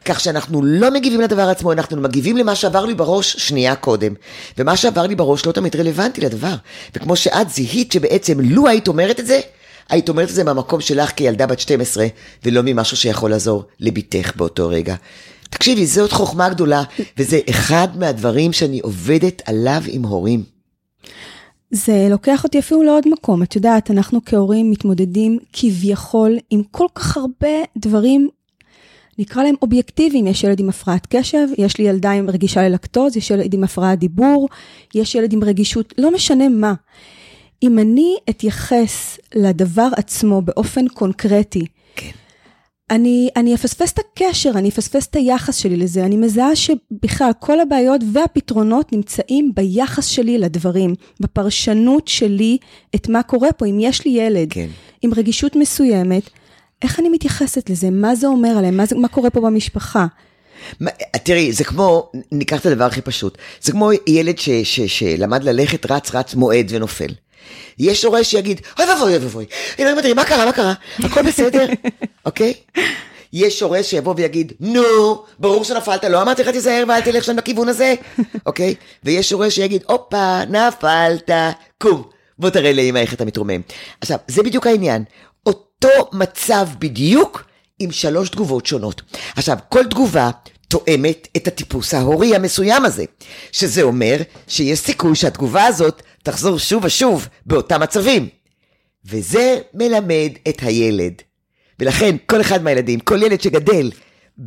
כך שאנחנו לא מגיבים לדבר עצמו, אנחנו מגיבים למה שעבר לי בראש שנייה קודם. ומה שעבר לי בראש לא תמיד רלוונטי לדבר. וכמו שאת זיהית שבעצם לו היית אומרת את זה, היית אומרת את זה מהמקום שלך כילדה בת 12, ולא ממשהו שיכול לעזור לביתך באותו רגע. תקשיבי, זאת חוכמה גדולה, וזה אחד מהדברים שאני עובדת עליו עם הורים. זה לוקח אותי אפילו לעוד מקום. את יודעת, אנחנו כהורים מתמודדים כביכול עם כל כך הרבה דברים, נקרא להם אובייקטיביים. יש ילד עם הפרעת קשב, יש לי ילדה עם רגישה ללקטוז, יש ילד עם הפרעת דיבור, יש ילד עם רגישות, לא משנה מה. אם אני אתייחס לדבר עצמו באופן קונקרטי, כן. אני, אני אפספס את הקשר, אני אפספס את היחס שלי לזה. אני מזהה שבכלל כל הבעיות והפתרונות נמצאים ביחס שלי לדברים, בפרשנות שלי את מה קורה פה. אם יש לי ילד כן. עם רגישות מסוימת, איך אני מתייחסת לזה? מה זה אומר עליהם? מה, זה, מה קורה פה במשפחה? מה, תראי, זה כמו, ניקח את הדבר הכי פשוט, זה כמו ילד ש, ש, שלמד ללכת, רץ, רץ, מועד ונופל. יש הורה שיגיד, אוי ואבוי, אוי ואבוי, אלוהים אדירים, מה קרה, מה קרה? הכל בסדר, *laughs* אוקיי? יש הורה שיבוא ויגיד, נו, ברור שנפלת, לא אמרתי לך תיזהר ואל תלך שם לכיוון הזה, *laughs* אוקיי? ויש הורה שיגיד, הופה, נפלת, קום, בוא תראה לאמא איך אתה מתרומם. עכשיו, זה בדיוק העניין. אותו מצב בדיוק עם שלוש תגובות שונות. עכשיו, כל תגובה תואמת את הטיפוס ההורי המסוים הזה, שזה אומר שיש סיכוי שהתגובה הזאת תחזור שוב ושוב באותם מצבים. וזה מלמד את הילד. ולכן כל אחד מהילדים, כל ילד שגדל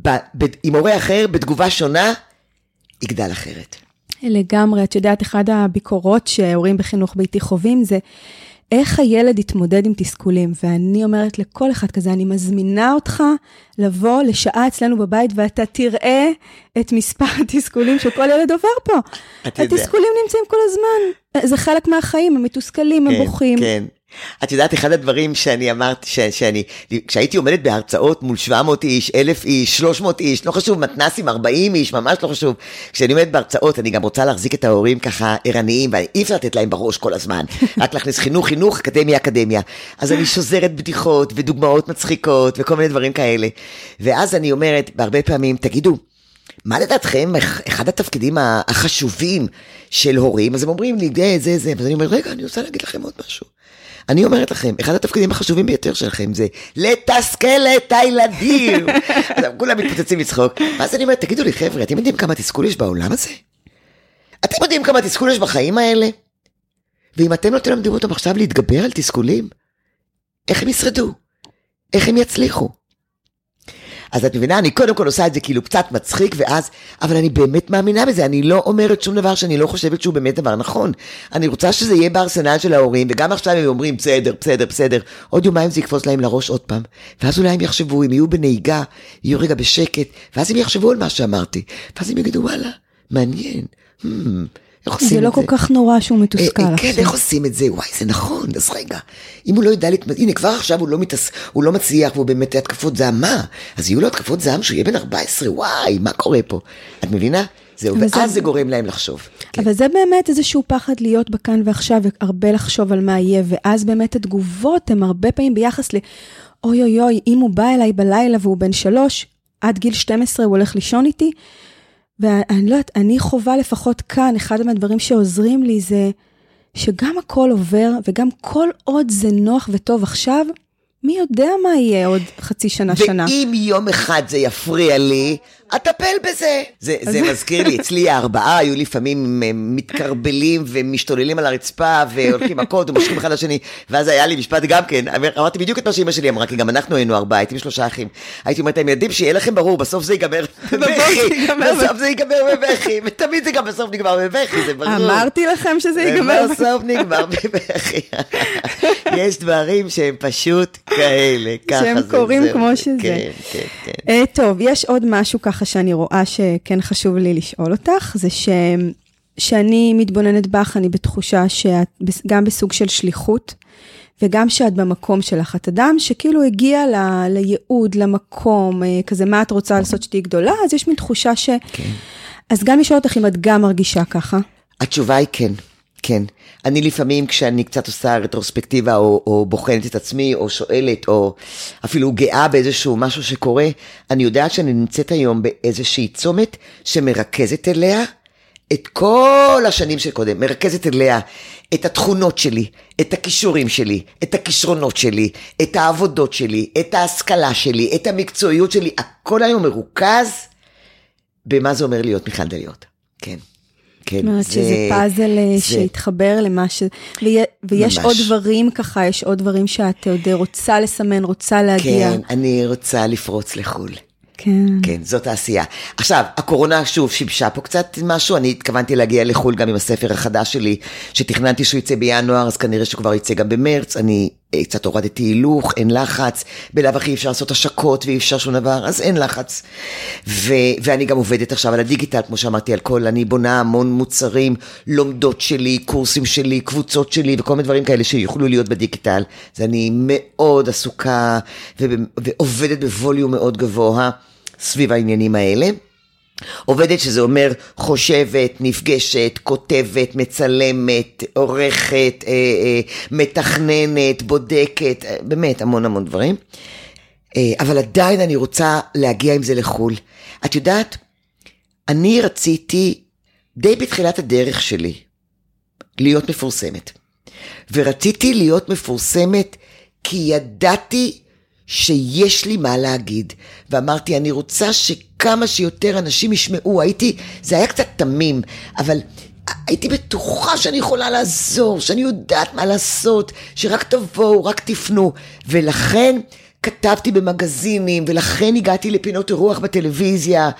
ב, ב, עם הורה אחר בתגובה שונה, יגדל אחרת. לגמרי, את יודעת, אחת הביקורות שהורים בחינוך ביתי חווים זה איך הילד יתמודד עם תסכולים. ואני אומרת לכל אחד כזה, אני מזמינה אותך לבוא לשעה אצלנו בבית ואתה תראה את מספר *laughs* התסכולים שכל ילד עובר פה. התסכולים נמצאים כל הזמן, זה חלק מהחיים, הם מתוסכלים, כן, הם בוכים. כן. את יודעת, אחד הדברים שאני אמרתי, ש, שאני, כשהייתי עומדת בהרצאות מול 700 איש, 1,000 איש, 300 איש, לא חשוב, מתנסים 40 איש, ממש לא חשוב. כשאני עומדת בהרצאות, אני גם רוצה להחזיק את ההורים ככה ערניים, ואי אפשר לתת להם בראש כל הזמן. *laughs* רק להכניס חינוך, חינוך, אקדמיה, אקדמיה. אז אני שוזרת בדיחות ודוגמאות מצחיקות וכל מיני דברים כאלה. ואז אני אומרת, בהרבה פעמים, תגידו, מה לדעתכם אחד התפקידים החשובים של הורים? אז הם אומרים לי, זה, זה, זה, ואז אני אומר, רגע, אני רוצה להגיד לכם עוד משהו. אני אומרת לכם, אחד התפקידים החשובים ביותר שלכם זה לתסכל את הילדים. *laughs* כולם מתפוצצים לצחוק. ואז אני אומרת, תגידו לי, חבר'ה, אתם יודעים כמה תסכול יש בעולם הזה? אתם יודעים כמה תסכול יש בחיים האלה? ואם אתם לא תלמדו אותם עכשיו להתגבר על תסכולים, איך הם ישרדו? איך הם יצליחו? אז את מבינה, אני קודם כל עושה את זה כאילו קצת מצחיק, ואז, אבל אני באמת מאמינה בזה, אני לא אומרת שום דבר שאני לא חושבת שהוא באמת דבר נכון. אני רוצה שזה יהיה בארסנל של ההורים, וגם עכשיו הם אומרים, בסדר, בסדר, בסדר, עוד יומיים זה יקפוץ להם לראש עוד פעם. ואז אולי הם יחשבו, אם יהיו בנהיגה, יהיו רגע בשקט, ואז הם יחשבו על מה שאמרתי, ואז הם יגידו, וואלה, מעניין. Hmm, איך עושים את זה? זה לא כל כך נורא שהוא מתוסכל אה, כן, איך עושים את זה? וואי, זה נכון, אז רגע. אם הוא לא יודע להתמודד, הנה, כבר עכשיו הוא לא, מתס... הוא לא מצליח, והוא באמת התקפות זעם, מה? אז יהיו לו התקפות זעם שהוא יהיה בן 14, וואי, מה קורה פה? את מבינה? זהו, ואז זה... זה גורם להם לחשוב. כן. אבל זה באמת איזשהו פחד להיות בכאן ועכשיו, והרבה לחשוב על מה יהיה, ואז באמת התגובות הן הרבה פעמים ביחס ל... אוי אוי אוי, אם הוא בא אליי בלילה והוא בן שלוש, עד גיל 12 הוא הולך לישון איתי, ואני לא יודעת, אני חווה לפחות כאן, אחד מהדברים שעוזרים לי זה שגם הכל עובר, וגם כל עוד זה נוח וטוב עכשיו, מי יודע מה יהיה עוד חצי שנה, שנה. ואם יום אחד זה יפריע לי, אטפל בזה. זה, זה מזכיר לי, אצלי הארבעה היו לפעמים מתקרבלים ומשתוללים על הרצפה והולכים מכות ומושכים אחד לשני, ואז היה לי משפט גם כן, אמרתי בדיוק את מה שאמא שלי אמרה, כי גם אנחנו היינו ארבעה, הייתי שלושה אחים. הייתי אומרת להם, ילדים, שיהיה לכם ברור, בסוף זה ייגמר *laughs* בבכי, בסוף זה ייגמר בבכי, ותמיד זה גם בסוף נגמר בבכי, זה ברור. אמרתי לכם שזה ייגמר. בסוף נגמר בבכי. יש דברים שהם פשוט כאלה, ככה זה. שהם קורים כמו שזה. כן, כן, כן. אה, טוב, יש עוד משהו ככה שאני רואה שכן חשוב לי לשאול אותך, זה ש... שאני מתבוננת בך, אני בתחושה שאת גם בסוג של שליחות, וגם שאת במקום שלך. את אדם שכאילו הגיע ל... לייעוד, למקום, אה, כזה, מה את רוצה לעשות שתהיי גדולה, אז יש מין תחושה ש... כן. אז גם לשאול אותך אם את גם מרגישה ככה. התשובה היא כן. כן. אני לפעמים, כשאני קצת עושה רטרוספקטיבה, או, או בוחנת את עצמי, או שואלת, או אפילו גאה באיזשהו משהו שקורה, אני יודעת שאני נמצאת היום באיזושהי צומת שמרכזת אליה את כל השנים שקודם, מרכזת אליה את התכונות שלי, את הכישורים שלי, את הכישרונות שלי, את העבודות שלי, את ההשכלה שלי, את המקצועיות שלי, הכל היום מרוכז במה זה אומר להיות מיכל דליות. כן. כן. זאת אומרת שזה פאזל אה, זה... שהתחבר למה ש... ויש ממש. עוד דברים ככה, יש עוד דברים שאת עוד רוצה לסמן, רוצה להגיע. כן, אני רוצה לפרוץ לחו"ל. כן. כן, זאת העשייה. עכשיו, הקורונה שוב שיבשה פה קצת משהו, אני התכוונתי להגיע לחו"ל גם עם הספר החדש שלי, שתכננתי שהוא יצא בינואר, אז כנראה שהוא כבר יצא גם במרץ, אני אה, קצת הורדתי הילוך, אין לחץ, בלאו הכי אפשר לעשות השקות ואי אפשר שום דבר, אז אין לחץ. ו- ואני גם עובדת עכשיו על הדיגיטל, כמו שאמרתי, על כל, אני בונה המון מוצרים, לומדות שלי, קורסים שלי, קבוצות שלי וכל מיני דברים כאלה שיוכלו להיות בדיגיטל. אז אני מאוד עסוקה ו- ועובדת בווליום מאוד גבוה סביב העניינים האלה. עובדת שזה אומר חושבת, נפגשת, כותבת, מצלמת, עורכת, אה, אה, מתכננת, בודקת, אה, באמת המון המון דברים. אה, אבל עדיין אני רוצה להגיע עם זה לחו"ל. את יודעת, אני רציתי, די בתחילת הדרך שלי, להיות מפורסמת. ורציתי להיות מפורסמת כי ידעתי שיש לי מה להגיד. ואמרתי, אני רוצה שכמה שיותר אנשים ישמעו. הייתי, זה היה קצת תמים, אבל הייתי בטוחה שאני יכולה לעזור, שאני יודעת מה לעשות, שרק תבואו, רק תפנו. ולכן כתבתי במגזינים, ולכן הגעתי לפינות אירוח בטלוויזיה,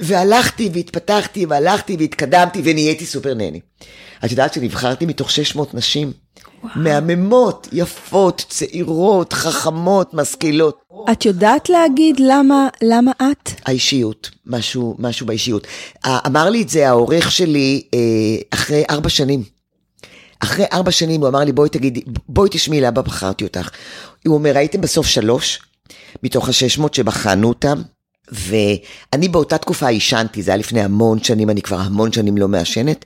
והלכתי והתפתחתי, והלכתי והתקדמתי, ונהייתי סופר נני. את יודעת שנבחרתי מתוך 600 נשים? וואו. מהממות, יפות, צעירות, חכמות, משכילות. את יודעת להגיד למה, למה את? האישיות, משהו, משהו באישיות. אמר לי את זה העורך שלי אה, אחרי ארבע שנים. אחרי ארבע שנים הוא אמר לי, בואי תגידי, בואי תשמעי למה בחרתי אותך. הוא אומר, הייתם בסוף שלוש, מתוך השש מאות שבחנו אותם, ואני באותה תקופה עישנתי, זה היה לפני המון שנים, אני כבר המון שנים לא מעשנת,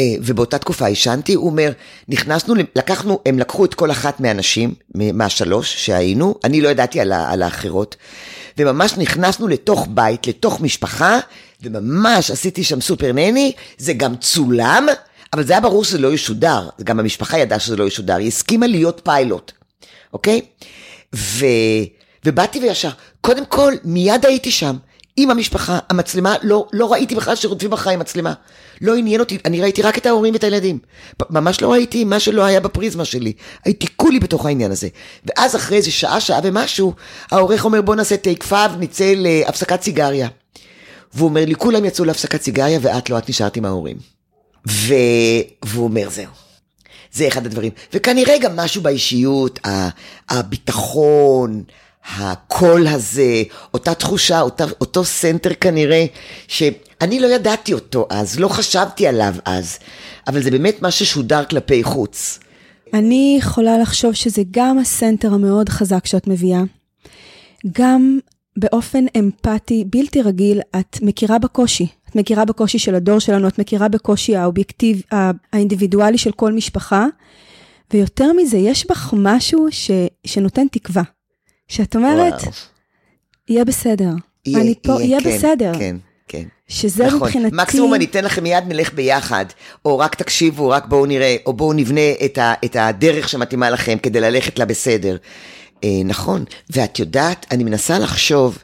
ובאותה תקופה עישנתי, הוא אומר, נכנסנו, לקחנו, הם לקחו את כל אחת מהנשים, מהשלוש שהיינו, אני לא ידעתי על, על האחרות, וממש נכנסנו לתוך בית, לתוך משפחה, וממש עשיתי שם סופר נני, זה גם צולם, אבל זה היה ברור שזה לא ישודר, גם המשפחה ידעה שזה לא ישודר, היא הסכימה להיות פיילוט, אוקיי? ו... ובאתי וישר, קודם כל, מיד הייתי שם. עם המשפחה, המצלמה, לא, לא ראיתי בכלל שרודפים אחריי עם מצלמה. לא עניין אותי, אני ראיתי רק את ההורים ואת הילדים. ממש לא ראיתי מה שלא היה בפריזמה שלי. הייתי כולי בתוך העניין הזה. ואז אחרי איזה שעה, שעה ומשהו, העורך אומר בוא נעשה טייק פאב, נצא להפסקת סיגריה. והוא אומר לי, כולם יצאו להפסקת סיגריה ואת לא, את נשארת עם ההורים. ו... והוא אומר, זהו. זה אחד הדברים. וכנראה גם משהו באישיות, הביטחון, הקול הזה, אותה תחושה, אותה, אותו סנטר כנראה, שאני לא ידעתי אותו אז, לא חשבתי עליו אז, אבל זה באמת מה ששודר כלפי חוץ. אני יכולה לחשוב שזה גם הסנטר המאוד חזק שאת מביאה, גם באופן אמפתי בלתי רגיל, את מכירה בקושי. את מכירה בקושי של הדור שלנו, את מכירה בקושי האובייקטיב, האינדיבידואלי של כל משפחה, ויותר מזה, יש בך משהו ש, שנותן תקווה. שאת אומרת, וואו. יהיה בסדר. יהיה, אני פה, יהיה, יהיה כן, בסדר. כן, כן. שזה נכון. מבחינתי... מקסימום אני אתן לכם מיד נלך ביחד, או רק תקשיבו, רק בואו נראה, או בואו נבנה את, ה, את הדרך שמתאימה לכם כדי ללכת לה בסדר. אה, נכון, ואת יודעת, אני מנסה לחשוב,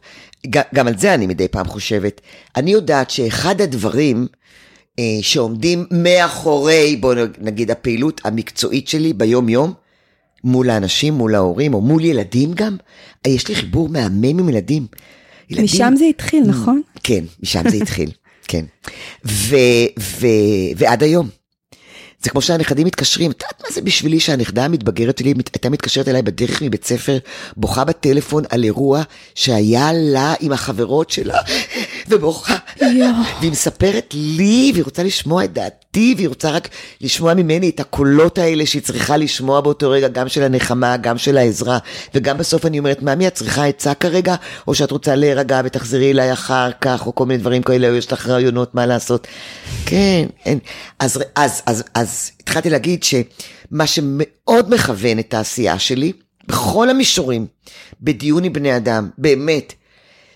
גם, גם על זה אני מדי פעם חושבת, אני יודעת שאחד הדברים אה, שעומדים מאחורי, בואו נגיד, הפעילות המקצועית שלי ביום-יום, מול האנשים, מול ההורים, או מול ילדים גם, יש לי חיבור מהמם עם ילדים. ילדים... משם זה התחיל, נכון? כן, משם זה התחיל, *laughs* כן. ו, ו, ועד היום. זה כמו שהנכדים מתקשרים, את יודעת מה זה בשבילי שהנכדה המתבגרת שלי הייתה מתקשרת אליי בדרך מבית ספר, בוכה בטלפון על אירוע שהיה לה עם החברות שלה, ובוכה. והיא מספרת לי, והיא רוצה לשמוע את דעתי, והיא רוצה רק לשמוע ממני את הקולות האלה שהיא צריכה לשמוע באותו רגע, גם של הנחמה, גם של העזרה, וגם בסוף אני אומרת, ממי, את צריכה עצה כרגע, או שאת רוצה להירגע ותחזרי אליי אחר כך, או כל מיני דברים כאלה, או יש לך רעיונות מה לעשות. כן, אין. אז, אז, אז, אז התחלתי להגיד שמה שמאוד מכוון את העשייה שלי, בכל המישורים, בדיון עם בני אדם, באמת,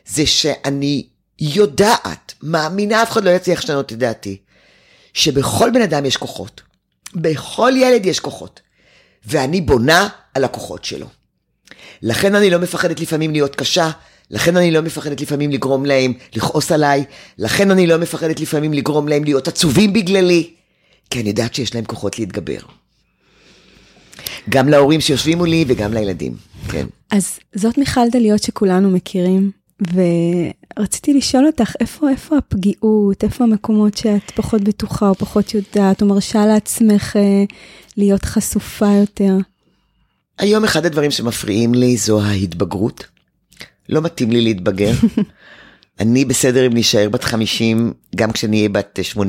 זה שאני יודעת, מאמינה, אף אחד לא יצליח לשנות את דעתי, שבכל בן אדם יש כוחות. בכל ילד יש כוחות. ואני בונה על הכוחות שלו. לכן אני לא מפחדת לפעמים להיות קשה, לכן אני לא מפחדת לפעמים לגרום להם לכעוס עליי, לכן אני לא מפחדת לפעמים לגרום להם להיות עצובים בגללי, כי אני יודעת שיש להם כוחות להתגבר. גם להורים שיושבים מולי וגם לילדים, כן. אז זאת מיכל דליות שכולנו מכירים, ורציתי לשאול אותך, איפה, איפה הפגיעות, איפה המקומות שאת פחות בטוחה או פחות יודעת, או מרשה לעצמך אה, להיות חשופה יותר? היום אחד הדברים שמפריעים לי זו ההתבגרות. לא מתאים לי להתבגר. *laughs* אני בסדר אם להישאר בת 50, גם כשאני אהיה בת 80-90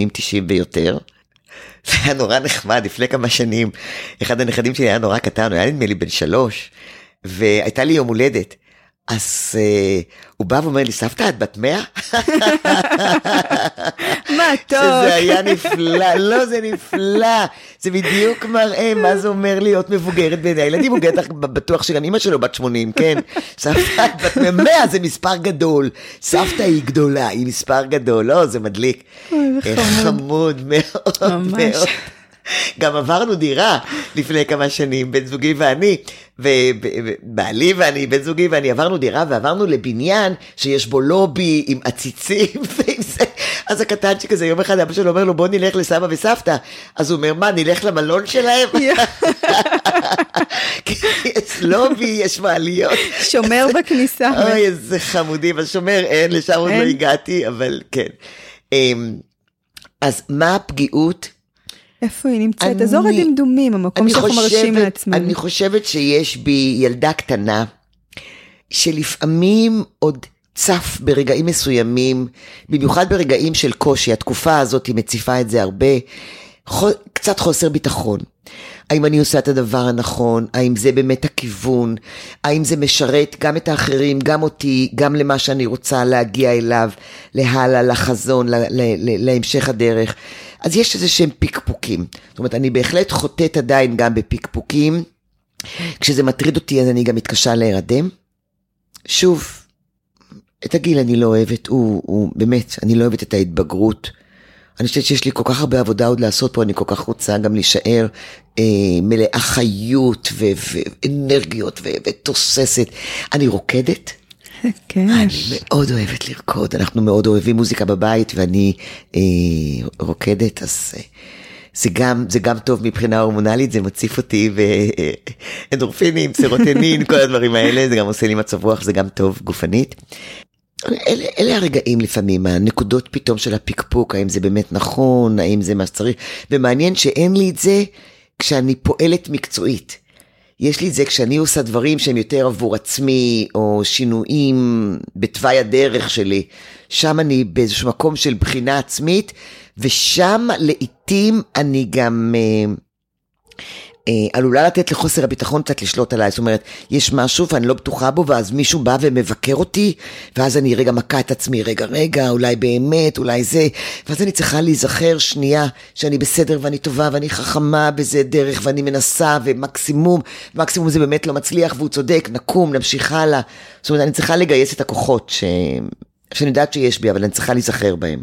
ויותר. זה היה נורא נחמד, לפני כמה שנים, אחד הנכדים שלי היה נורא קטן, הוא היה נדמה לי בן שלוש, והייתה לי יום הולדת. אז uh, הוא בא ואומר לי, סבתא, את בת מאה? *laughs* מה טוב. שזה היה נפלא, לא, זה נפלא. זה בדיוק מראה מה זה אומר להיות מבוגרת בעיני הילדים, הוא בטח בטוח שגם אימא שלו בת 80, כן? סבתא, את בת מאה זה מספר גדול. סבתא היא גדולה, היא מספר גדול, לא, זה מדליק. חמוד מאוד מאוד. גם עברנו דירה לפני כמה שנים, בן זוגי ואני, ובעלי ואני, בן זוגי ואני, עברנו דירה ועברנו לבניין שיש בו לובי עם עציצים *laughs* ועם זה. אז הקטנצ'יק הזה, יום אחד אבא שלו אומר לו, בוא נלך לסבא וסבתא. אז הוא אומר, מה, נלך למלון שלהם? *laughs* יש לובי, יש מעליות. שומר בכניסה. אוי, איזה חמודים, אז שומר אין, לשם עוד לא הגעתי, אבל כן. אמ, אז מה הפגיעות? איפה היא נמצאת? אני, אזור הדמדומים, המקום שאנחנו מרשים לעצמנו. אני חושבת שיש בי ילדה קטנה, שלפעמים עוד צף ברגעים מסוימים, במיוחד ברגעים של קושי, התקופה הזאת היא מציפה את זה הרבה, קצת חוסר ביטחון. האם אני עושה את הדבר הנכון? האם זה באמת הכיוון? האם זה משרת גם את האחרים, גם אותי, גם למה שאני רוצה להגיע אליו, להלאה, לחזון, להמשך הדרך? אז יש איזה שהם פיקפוקים. זאת אומרת, אני בהחלט חוטאת עדיין גם בפיקפוקים. כשזה מטריד אותי אז אני גם מתקשה להירדם. שוב, את הגיל אני לא אוהבת, הוא, הוא באמת, אני לא אוהבת את ההתבגרות. אני חושבת שיש לי כל כך הרבה עבודה עוד לעשות פה, אני כל כך רוצה גם להישאר אה, מלאה חיות ואנרגיות ותוססת. אני רוקדת. *laughs* כן. אני מאוד אוהבת לרקוד, אנחנו מאוד אוהבים מוזיקה בבית ואני אה, רוקדת, אז אה, זה, גם, זה גם טוב מבחינה הורמונלית, זה מציף אותי ואנדורפינים, סרוטנין, כל הדברים האלה, זה גם עושה לי מצב רוח, זה גם טוב גופנית. אלה, אלה הרגעים לפעמים, הנקודות פתאום של הפקפוק, האם זה באמת נכון, האם זה מה שצריך, ומעניין שאין לי את זה כשאני פועלת מקצועית. יש לי את זה כשאני עושה דברים שהם יותר עבור עצמי, או שינויים בתוואי הדרך שלי. שם אני באיזשהו מקום של בחינה עצמית, ושם לעיתים אני גם... אה, עלולה לתת לחוסר הביטחון קצת לשלוט עליי, זאת אומרת, יש משהו ואני לא בטוחה בו, ואז מישהו בא ומבקר אותי, ואז אני רגע מכה את עצמי, רגע, רגע, אולי באמת, אולי זה, ואז אני צריכה להיזכר שנייה שאני בסדר ואני טובה ואני חכמה בזה דרך ואני מנסה, ומקסימום, מקסימום זה באמת לא מצליח והוא צודק, נקום, נמשיך הלאה. זאת אומרת, אני צריכה לגייס את הכוחות ש... שאני יודעת שיש בי, אבל אני צריכה להיזכר בהם.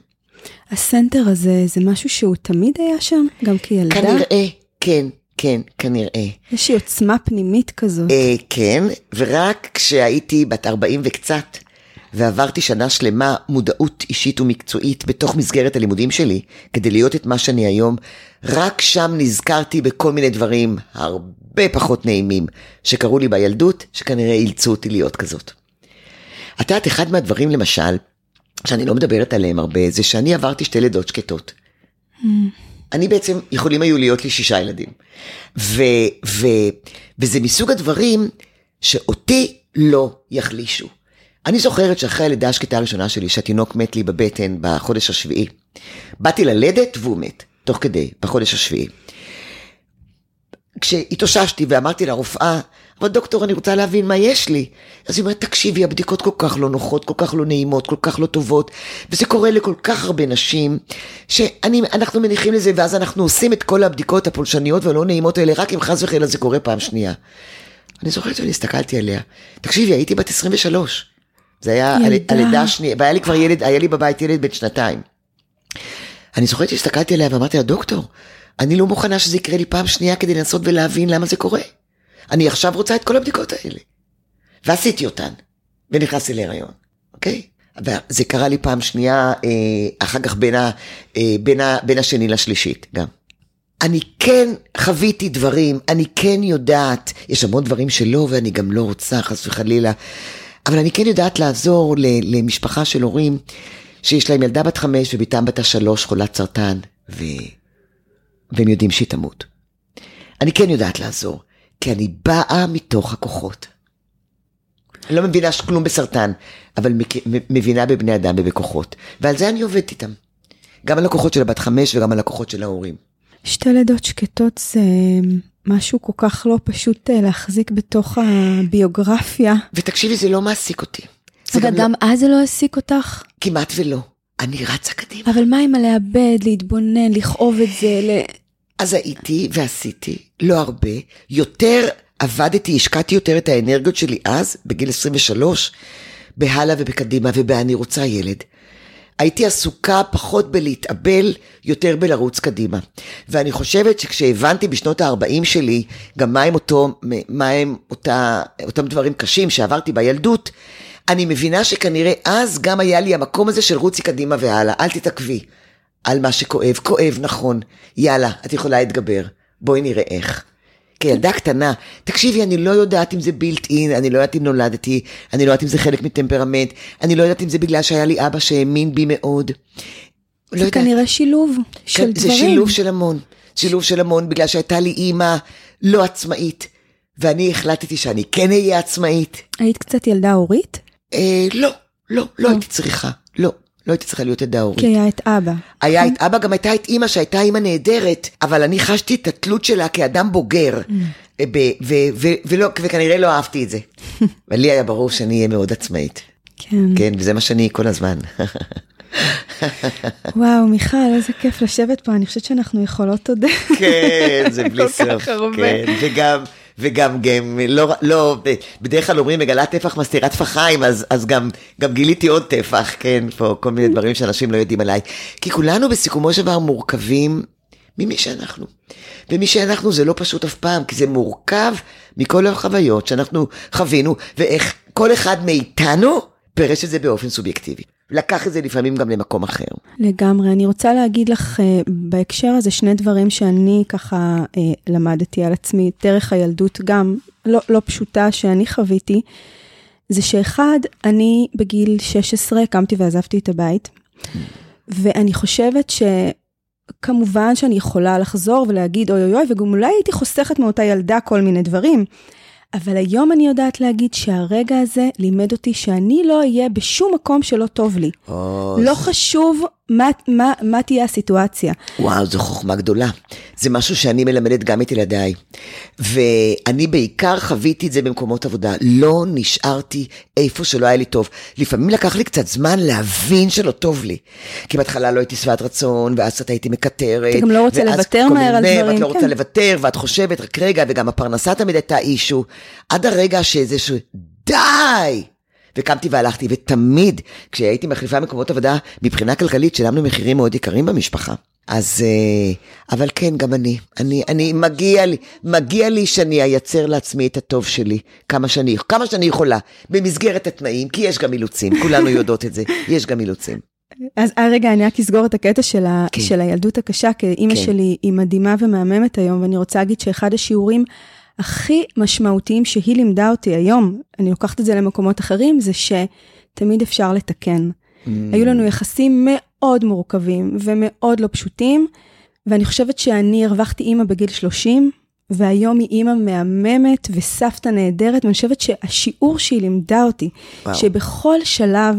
הסנטר הזה, זה משהו שהוא תמיד היה שם, גם כילדה? כנראה, כן. כן, כנראה. איזושהי עוצמה פנימית כזאת. אה, כן, ורק כשהייתי בת 40 וקצת, ועברתי שנה שלמה מודעות אישית ומקצועית בתוך מסגרת הלימודים שלי, כדי להיות את מה שאני היום, רק שם נזכרתי בכל מיני דברים הרבה פחות נעימים שקרו לי בילדות, שכנראה אילצו אותי להיות כזאת. את יודעת, אחד מהדברים למשל, שאני לא מדברת עליהם הרבה, זה שאני עברתי שתי לידות שקטות. Mm. אני בעצם, יכולים היו להיות לי שישה ילדים. ו, ו, וזה מסוג הדברים שאותי לא יחלישו. אני זוכרת שאחרי הלידה השקטה הראשונה שלי, שהתינוק מת לי בבטן בחודש השביעי, באתי ללדת והוא מת, תוך כדי, בחודש השביעי. כשהתאוששתי ואמרתי לרופאה, אבל דוקטור, אני רוצה להבין מה יש לי. אז היא אומרת, תקשיבי, הבדיקות כל כך לא נוחות, כל כך לא נעימות, כל כך לא טובות, וזה קורה לכל כך הרבה נשים, שאנחנו מניחים לזה, ואז אנחנו עושים את כל הבדיקות הפולשניות והלא נעימות האלה, רק אם חס וחלילה זה קורה פעם שנייה. אני זוכרת שאני הסתכלתי עליה, תקשיבי, הייתי בת 23. זה היה הלידה השנייה, והיה לי כבר ילד, היה לי בבית ילד בן שנתיים. אני זוכרת שהסתכלתי עליה ואמרתי לה, דוקטור, אני לא מוכנה שזה יקרה לי פעם שנייה כדי לנסות ולהבין למה זה קורה. אני עכשיו רוצה את כל הבדיקות האלה. ועשיתי אותן, ונכנסתי להיריון, אוקיי? וזה קרה לי פעם שנייה, אה, אחר כך בין, ה, אה, בין, ה, בין השני לשלישית גם. אני כן חוויתי דברים, אני כן יודעת, יש המון דברים שלא, ואני גם לא רוצה, חס וחלילה, אבל אני כן יודעת לעזור למשפחה של הורים שיש להם ילדה בת חמש ובתם בת השלוש חולת סרטן. והם יודעים שהיא תמות. אני כן יודעת לעזור, כי אני באה מתוך הכוחות. אני לא מבינה כלום בסרטן, אבל מבינה בבני אדם ובכוחות. ועל זה אני עובדת איתם. גם על הכוחות של הבת חמש וגם על הכוחות של ההורים. שתי לידות שקטות זה משהו כל כך לא פשוט אה, להחזיק בתוך הביוגרפיה. ותקשיבי, זה לא מעסיק אותי. אבל לא- גם אז זה לא העסיק אותך? כמעט ולא. אני רצה קדימה. אבל מה עם הלאבד, להתבונן, לכאוב את זה, ל... אז הייתי ועשיתי, לא הרבה, יותר עבדתי, השקעתי יותר את האנרגיות שלי אז, בגיל 23, בהלאה ובקדימה וב"אני רוצה ילד". הייתי עסוקה פחות בלהתאבל, יותר בלרוץ קדימה. ואני חושבת שכשהבנתי בשנות ה-40 שלי, גם מה הם, אותו, מה הם אותה, אותם דברים קשים שעברתי בילדות, אני מבינה שכנראה אז גם היה לי המקום הזה של רוצי קדימה והלאה, אל תתעכבי על מה שכואב. כואב, נכון. יאללה, את יכולה להתגבר. בואי נראה איך. כילדה קטנה, תקשיבי, אני לא יודעת אם זה בילט אין, אני לא יודעת אם נולדתי, אני לא יודעת אם זה חלק מטמפרמנט, אני לא יודעת אם זה בגלל שהיה לי אבא שהאמין בי מאוד. לא זה יודעת. כנראה שילוב של כן, זה דברים. שילוב של המון. שילוב של המון, בגלל שהייתה לי אימא לא עצמאית, ואני החלטתי שאני כן אהיה עצמאית. היית קצת ילדה הורית? אה, לא, לא, לא לא. הייתי צריכה. לא, לא הייתי צריכה להיות עדה הורית. כי היה את אבא. היה את אבא, גם הייתה את אימא שהייתה אימא נהדרת, אבל אני חשתי את התלות שלה כאדם בוגר, אה, ו- ולא- וכנראה לא אהבתי את זה. *laughs* ולי היה ברור שאני אהיה מאוד עצמאית. כן. כן, וזה מה שאני כל הזמן. *laughs* וואו, מיכל, איזה כיף לשבת פה, אני חושבת שאנחנו יכולות עוד... כן, זה *laughs* בלי כל סוף. כך הרבה. כן, וגם, וגם, גם, לא, לא, בדרך כלל אומרים, מגלה טפח מסתירה טפחיים, אז, אז גם, גם גיליתי עוד טפח, כן, פה כל מיני דברים שאנשים לא יודעים עליי. כי כולנו בסיכומו של דבר מורכבים ממי שאנחנו. ומי שאנחנו זה לא פשוט אף פעם, כי זה מורכב מכל החוויות שאנחנו חווינו, ואיך כל אחד מאיתנו פירש את זה באופן סובייקטיבי. לקח את זה לפעמים גם למקום אחר. לגמרי. אני רוצה להגיד לך אה, בהקשר הזה שני דברים שאני ככה אה, למדתי על עצמי, דרך הילדות גם לא, לא פשוטה שאני חוויתי, זה שאחד, אני בגיל 16 קמתי ועזבתי את הבית, ואני חושבת שכמובן שאני יכולה לחזור ולהגיד אוי אוי אוי, וגם אולי הייתי חוסכת מאותה ילדה כל מיני דברים. אבל היום אני יודעת להגיד שהרגע הזה לימד אותי שאני לא אהיה בשום מקום שלא טוב לי. או, לא חשוב מה, מה, מה תהיה הסיטואציה. וואו, זו חוכמה גדולה. זה משהו שאני מלמדת גם את ילדיי. ואני בעיקר חוויתי את זה במקומות עבודה. לא נשארתי איפה שלא היה לי טוב. לפעמים לקח לי קצת זמן להבין שלא טוב לי. כי בהתחלה לא הייתי שבעת רצון, ואז קצת הייתי מקטרת. אתה גם לא רוצה לוותר מהר על דברים, ואת לא כן. רוצה לוותר, ואת חושבת, רק רגע, וגם הפרנסה תמיד הייתה אישו. עד הרגע שזה ש... די! וקמתי והלכתי, ותמיד כשהייתי מחליפה מקומות עבודה, מבחינה כלכלית שילמנו מחירים מאוד יקרים במשפחה. אז, אה, אבל כן, גם אני. אני, אני, מגיע לי, מגיע לי שאני אייצר לעצמי את הטוב שלי, כמה שאני, כמה שאני יכולה, במסגרת התנאים, כי יש גם אילוצים, כולנו יודעות את זה, יש גם אילוצים. אז אה, רגע, אני רק אסגור את הקטע של, ה, כן. של הילדות הקשה, כי אימא כן. שלי היא מדהימה ומהממת היום, ואני רוצה להגיד שאחד השיעורים הכי משמעותיים שהיא לימדה אותי היום, אני לוקחת את זה למקומות אחרים, זה שתמיד אפשר לתקן. Mm. היו לנו יחסים מאוד מורכבים ומאוד לא פשוטים, ואני חושבת שאני הרווחתי אימא בגיל 30, והיום היא אימא מהממת וסבתא נהדרת, ואני חושבת שהשיעור שהיא לימדה אותי, וואו. שבכל שלב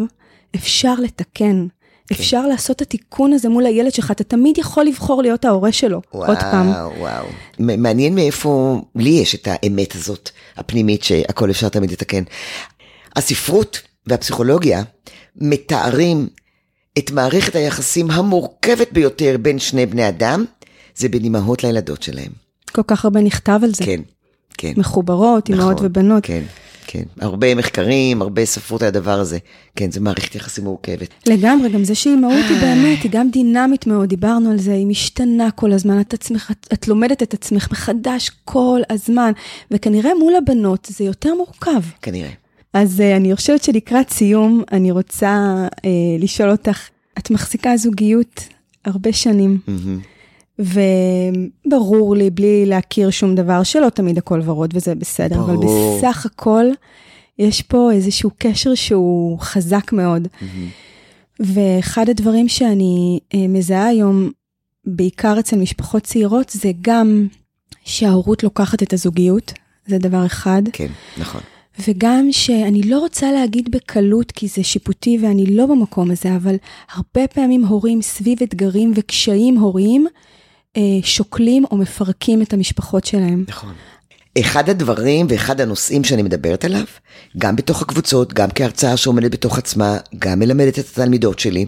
אפשר לתקן. אפשר לעשות את התיקון הזה מול הילד שלך, אתה תמיד יכול לבחור להיות ההורה שלו. עוד פעם. וואו, וואו. מעניין מאיפה לי יש את האמת הזאת, הפנימית, שהכל אפשר תמיד לתקן. הספרות והפסיכולוגיה מתארים את מערכת היחסים המורכבת ביותר בין שני בני אדם, זה בין אימהות לילדות שלהם. כל כך הרבה נכתב על זה. כן, כן. מחוברות, אימהות נכון, ובנות. כן, כן. הרבה מחקרים, הרבה ספרות על הדבר הזה. כן, זו מערכת יחסים מורכבת. לגמרי, גם זה שאימהות היא באמת, היא גם דינמית מאוד, דיברנו על זה, היא משתנה כל הזמן, את, עצמך, את, את לומדת את עצמך מחדש כל הזמן, וכנראה מול הבנות זה יותר מורכב. כנראה. אז uh, אני חושבת שלקראת סיום, אני רוצה uh, לשאול אותך, את מחזיקה זוגיות הרבה שנים, מהמם. וברור לי, בלי להכיר שום דבר, שלא תמיד הכל ורוד וזה בסדר, אבל ברור. בסך הכל, יש פה איזשהו קשר שהוא חזק מאוד. מהמם. ואחד הדברים שאני אה, מזהה היום, בעיקר אצל משפחות צעירות, זה גם שההורות לוקחת את הזוגיות, זה דבר אחד, כן, נכון. וגם שאני לא רוצה להגיד בקלות, כי זה שיפוטי ואני לא במקום הזה, אבל הרבה פעמים הורים סביב אתגרים וקשיים הוריים, שוקלים או מפרקים את המשפחות שלהם. נכון. אחד הדברים ואחד הנושאים שאני מדברת עליו, גם בתוך הקבוצות, גם כהרצאה שעומדת בתוך עצמה, גם מלמדת את התלמידות שלי,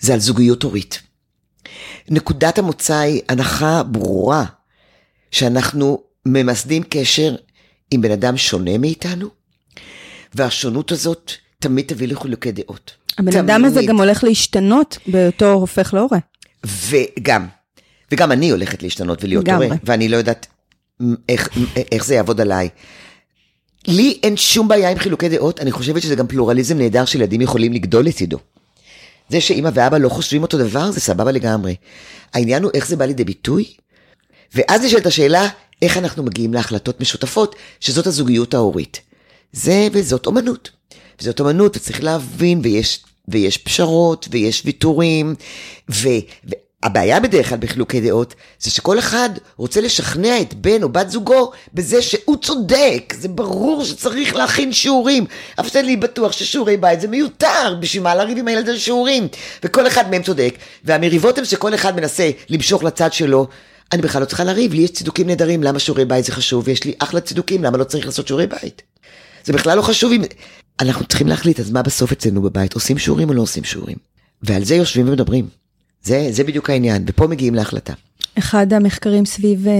זה על זוגיות הורית. נקודת המוצא היא הנחה ברורה שאנחנו ממסדים קשר עם בן אדם שונה מאיתנו, והשונות הזאת תמיד תביא לחילוקי דעות. הבן תמיד. אדם הזה גם הולך להשתנות בהיותו הופך להורה. וגם, וגם אני הולכת להשתנות ולהיות. הורה, ואני לא יודעת איך, איך זה יעבוד עליי. לי אין שום בעיה עם חילוקי דעות, אני חושבת שזה גם פלורליזם נהדר שילדים יכולים לגדול לצידו. זה שאמא ואבא לא חושבים אותו דבר, זה סבבה לגמרי. העניין הוא איך זה בא לידי ביטוי, ואז נשאלת השאלה, איך אנחנו מגיעים להחלטות משותפות, שזאת הזוגיות ההורית. זה וזאת אומנות. וזאת אומנות, וצריך להבין, ויש, ויש פשרות, ויש ויתורים, ו, והבעיה בדרך כלל בחילוקי דעות, זה שכל אחד רוצה לשכנע את בן או בת זוגו בזה שהוא צודק, זה ברור שצריך להכין שיעורים, אף אחד לי בטוח ששיעורי בית זה מיותר, בשביל מה לריב עם הילד על שיעורים, וכל אחד מהם צודק, והמריבות הן שכל אחד מנסה למשוך לצד שלו, אני בכלל לא צריכה לריב, לי יש צידוקים נהדרים, למה שיעורי בית זה חשוב, ויש לי אחלה צידוקים, למה לא צריך לעשות שיעורי בית. זה בכלל לא חשוב אם... אנחנו צריכים להחליט, אז מה בסוף אצלנו בבית, עושים שיעורים או לא עושים שיעורים? ועל זה יושבים ומדברים. זה, זה בדיוק העניין, ופה מגיעים להחלטה. אחד המחקרים סביב אה,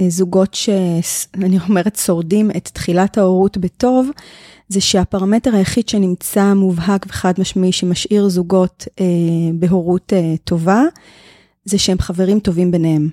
אה, זוגות שאני אומרת שורדים את תחילת ההורות בטוב, זה שהפרמטר היחיד שנמצא מובהק וחד משמעי שמשאיר זוגות אה, בהורות אה, טובה, זה שהם חברים טובים ביניהם.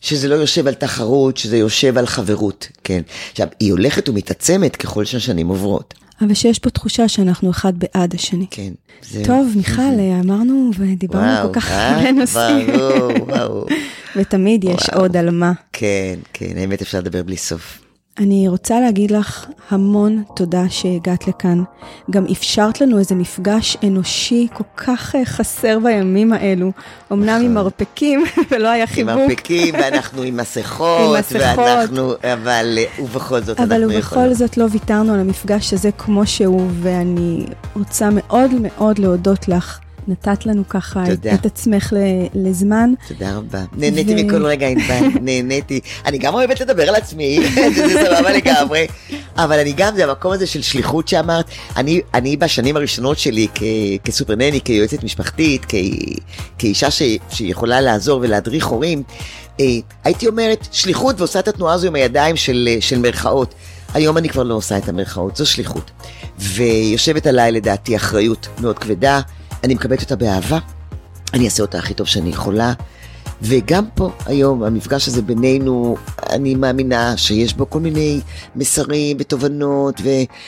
שזה לא יושב על תחרות, שזה יושב על חברות, כן. עכשיו, היא הולכת ומתעצמת ככל שהשנים עוברות. אבל שיש פה תחושה שאנחנו אחד בעד השני. כן. זה... טוב, מיכל, אמרנו ודיברנו וואו, כל כך אה? הרבה נושאים. ברור, ברור. *laughs* ותמיד יש וואו. עוד על מה. כן, כן, האמת אפשר לדבר בלי סוף. אני רוצה להגיד לך המון תודה שהגעת לכאן. גם אפשרת לנו איזה מפגש אנושי כל כך אה, חסר בימים האלו. אמנם עם מרפקים, *laughs* ולא היה עם חיבוק. מרפקים, ואנחנו עם *laughs* מסכות, עם מסכות. ואנחנו, אבל, אה, ובכל זאת אבל אנחנו ובכל יכולים. זאת לא ויתרנו על המפגש הזה כמו שהוא, ואני רוצה מאוד מאוד להודות לך. נתת לנו ככה תודה. את עצמך לזמן. תודה רבה. נהניתי ו- מכל רגע, ענבל, *laughs* נהניתי. אני גם אוהבת לדבר על עצמי, *laughs* שזה סבבה לגמרי, אבל אני גם, זה המקום הזה של שליחות שאמרת. אני, אני בשנים הראשונות שלי כ, כסופר נני, כיועצת משפחתית, כ, כאישה ש, שיכולה לעזור ולהדריך הורים, אה, הייתי אומרת שליחות ועושה את התנועה הזו עם הידיים של, אה, של מרכאות. היום אני כבר לא עושה את המרכאות, זו שליחות. ויושבת עליי לדעתי אחריות מאוד כבדה, אני מקבלת אותה באהבה, אני אעשה אותה הכי טוב שאני יכולה. וגם פה היום, המפגש הזה בינינו, אני מאמינה שיש בו כל מיני מסרים ותובנות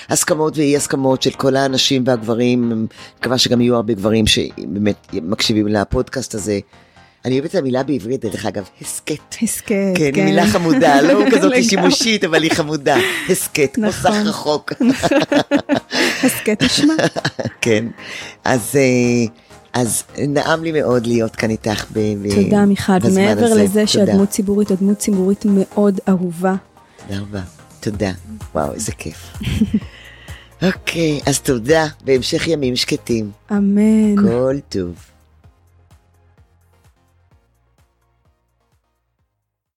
והסכמות ואי הסכמות של כל האנשים והגברים. אני מקווה שגם יהיו הרבה גברים שבאמת מקשיבים לפודקאסט הזה. אני אוהבת את המילה בעברית, דרך אגב, הסכת. הסכת, כן, היא מילה חמודה, לא *laughs* כזאת. שימושית, אבל היא חמודה. הסכת, כמו סך נכון. רחוק. *laughs* הסכת תשמע. *laughs* כן, אז, אה, אז נעם לי מאוד להיות כאן איתך ב- ב- תודה מיכל, בזמן הזה. לזה שאת. דמות ציבורית, את דמות ציבורית מאוד אהובה. תודה רבה, תודה. וואו, איזה כיף. אוקיי, אז תודה, בהמשך ימים שקטים. אמן. כל טוב.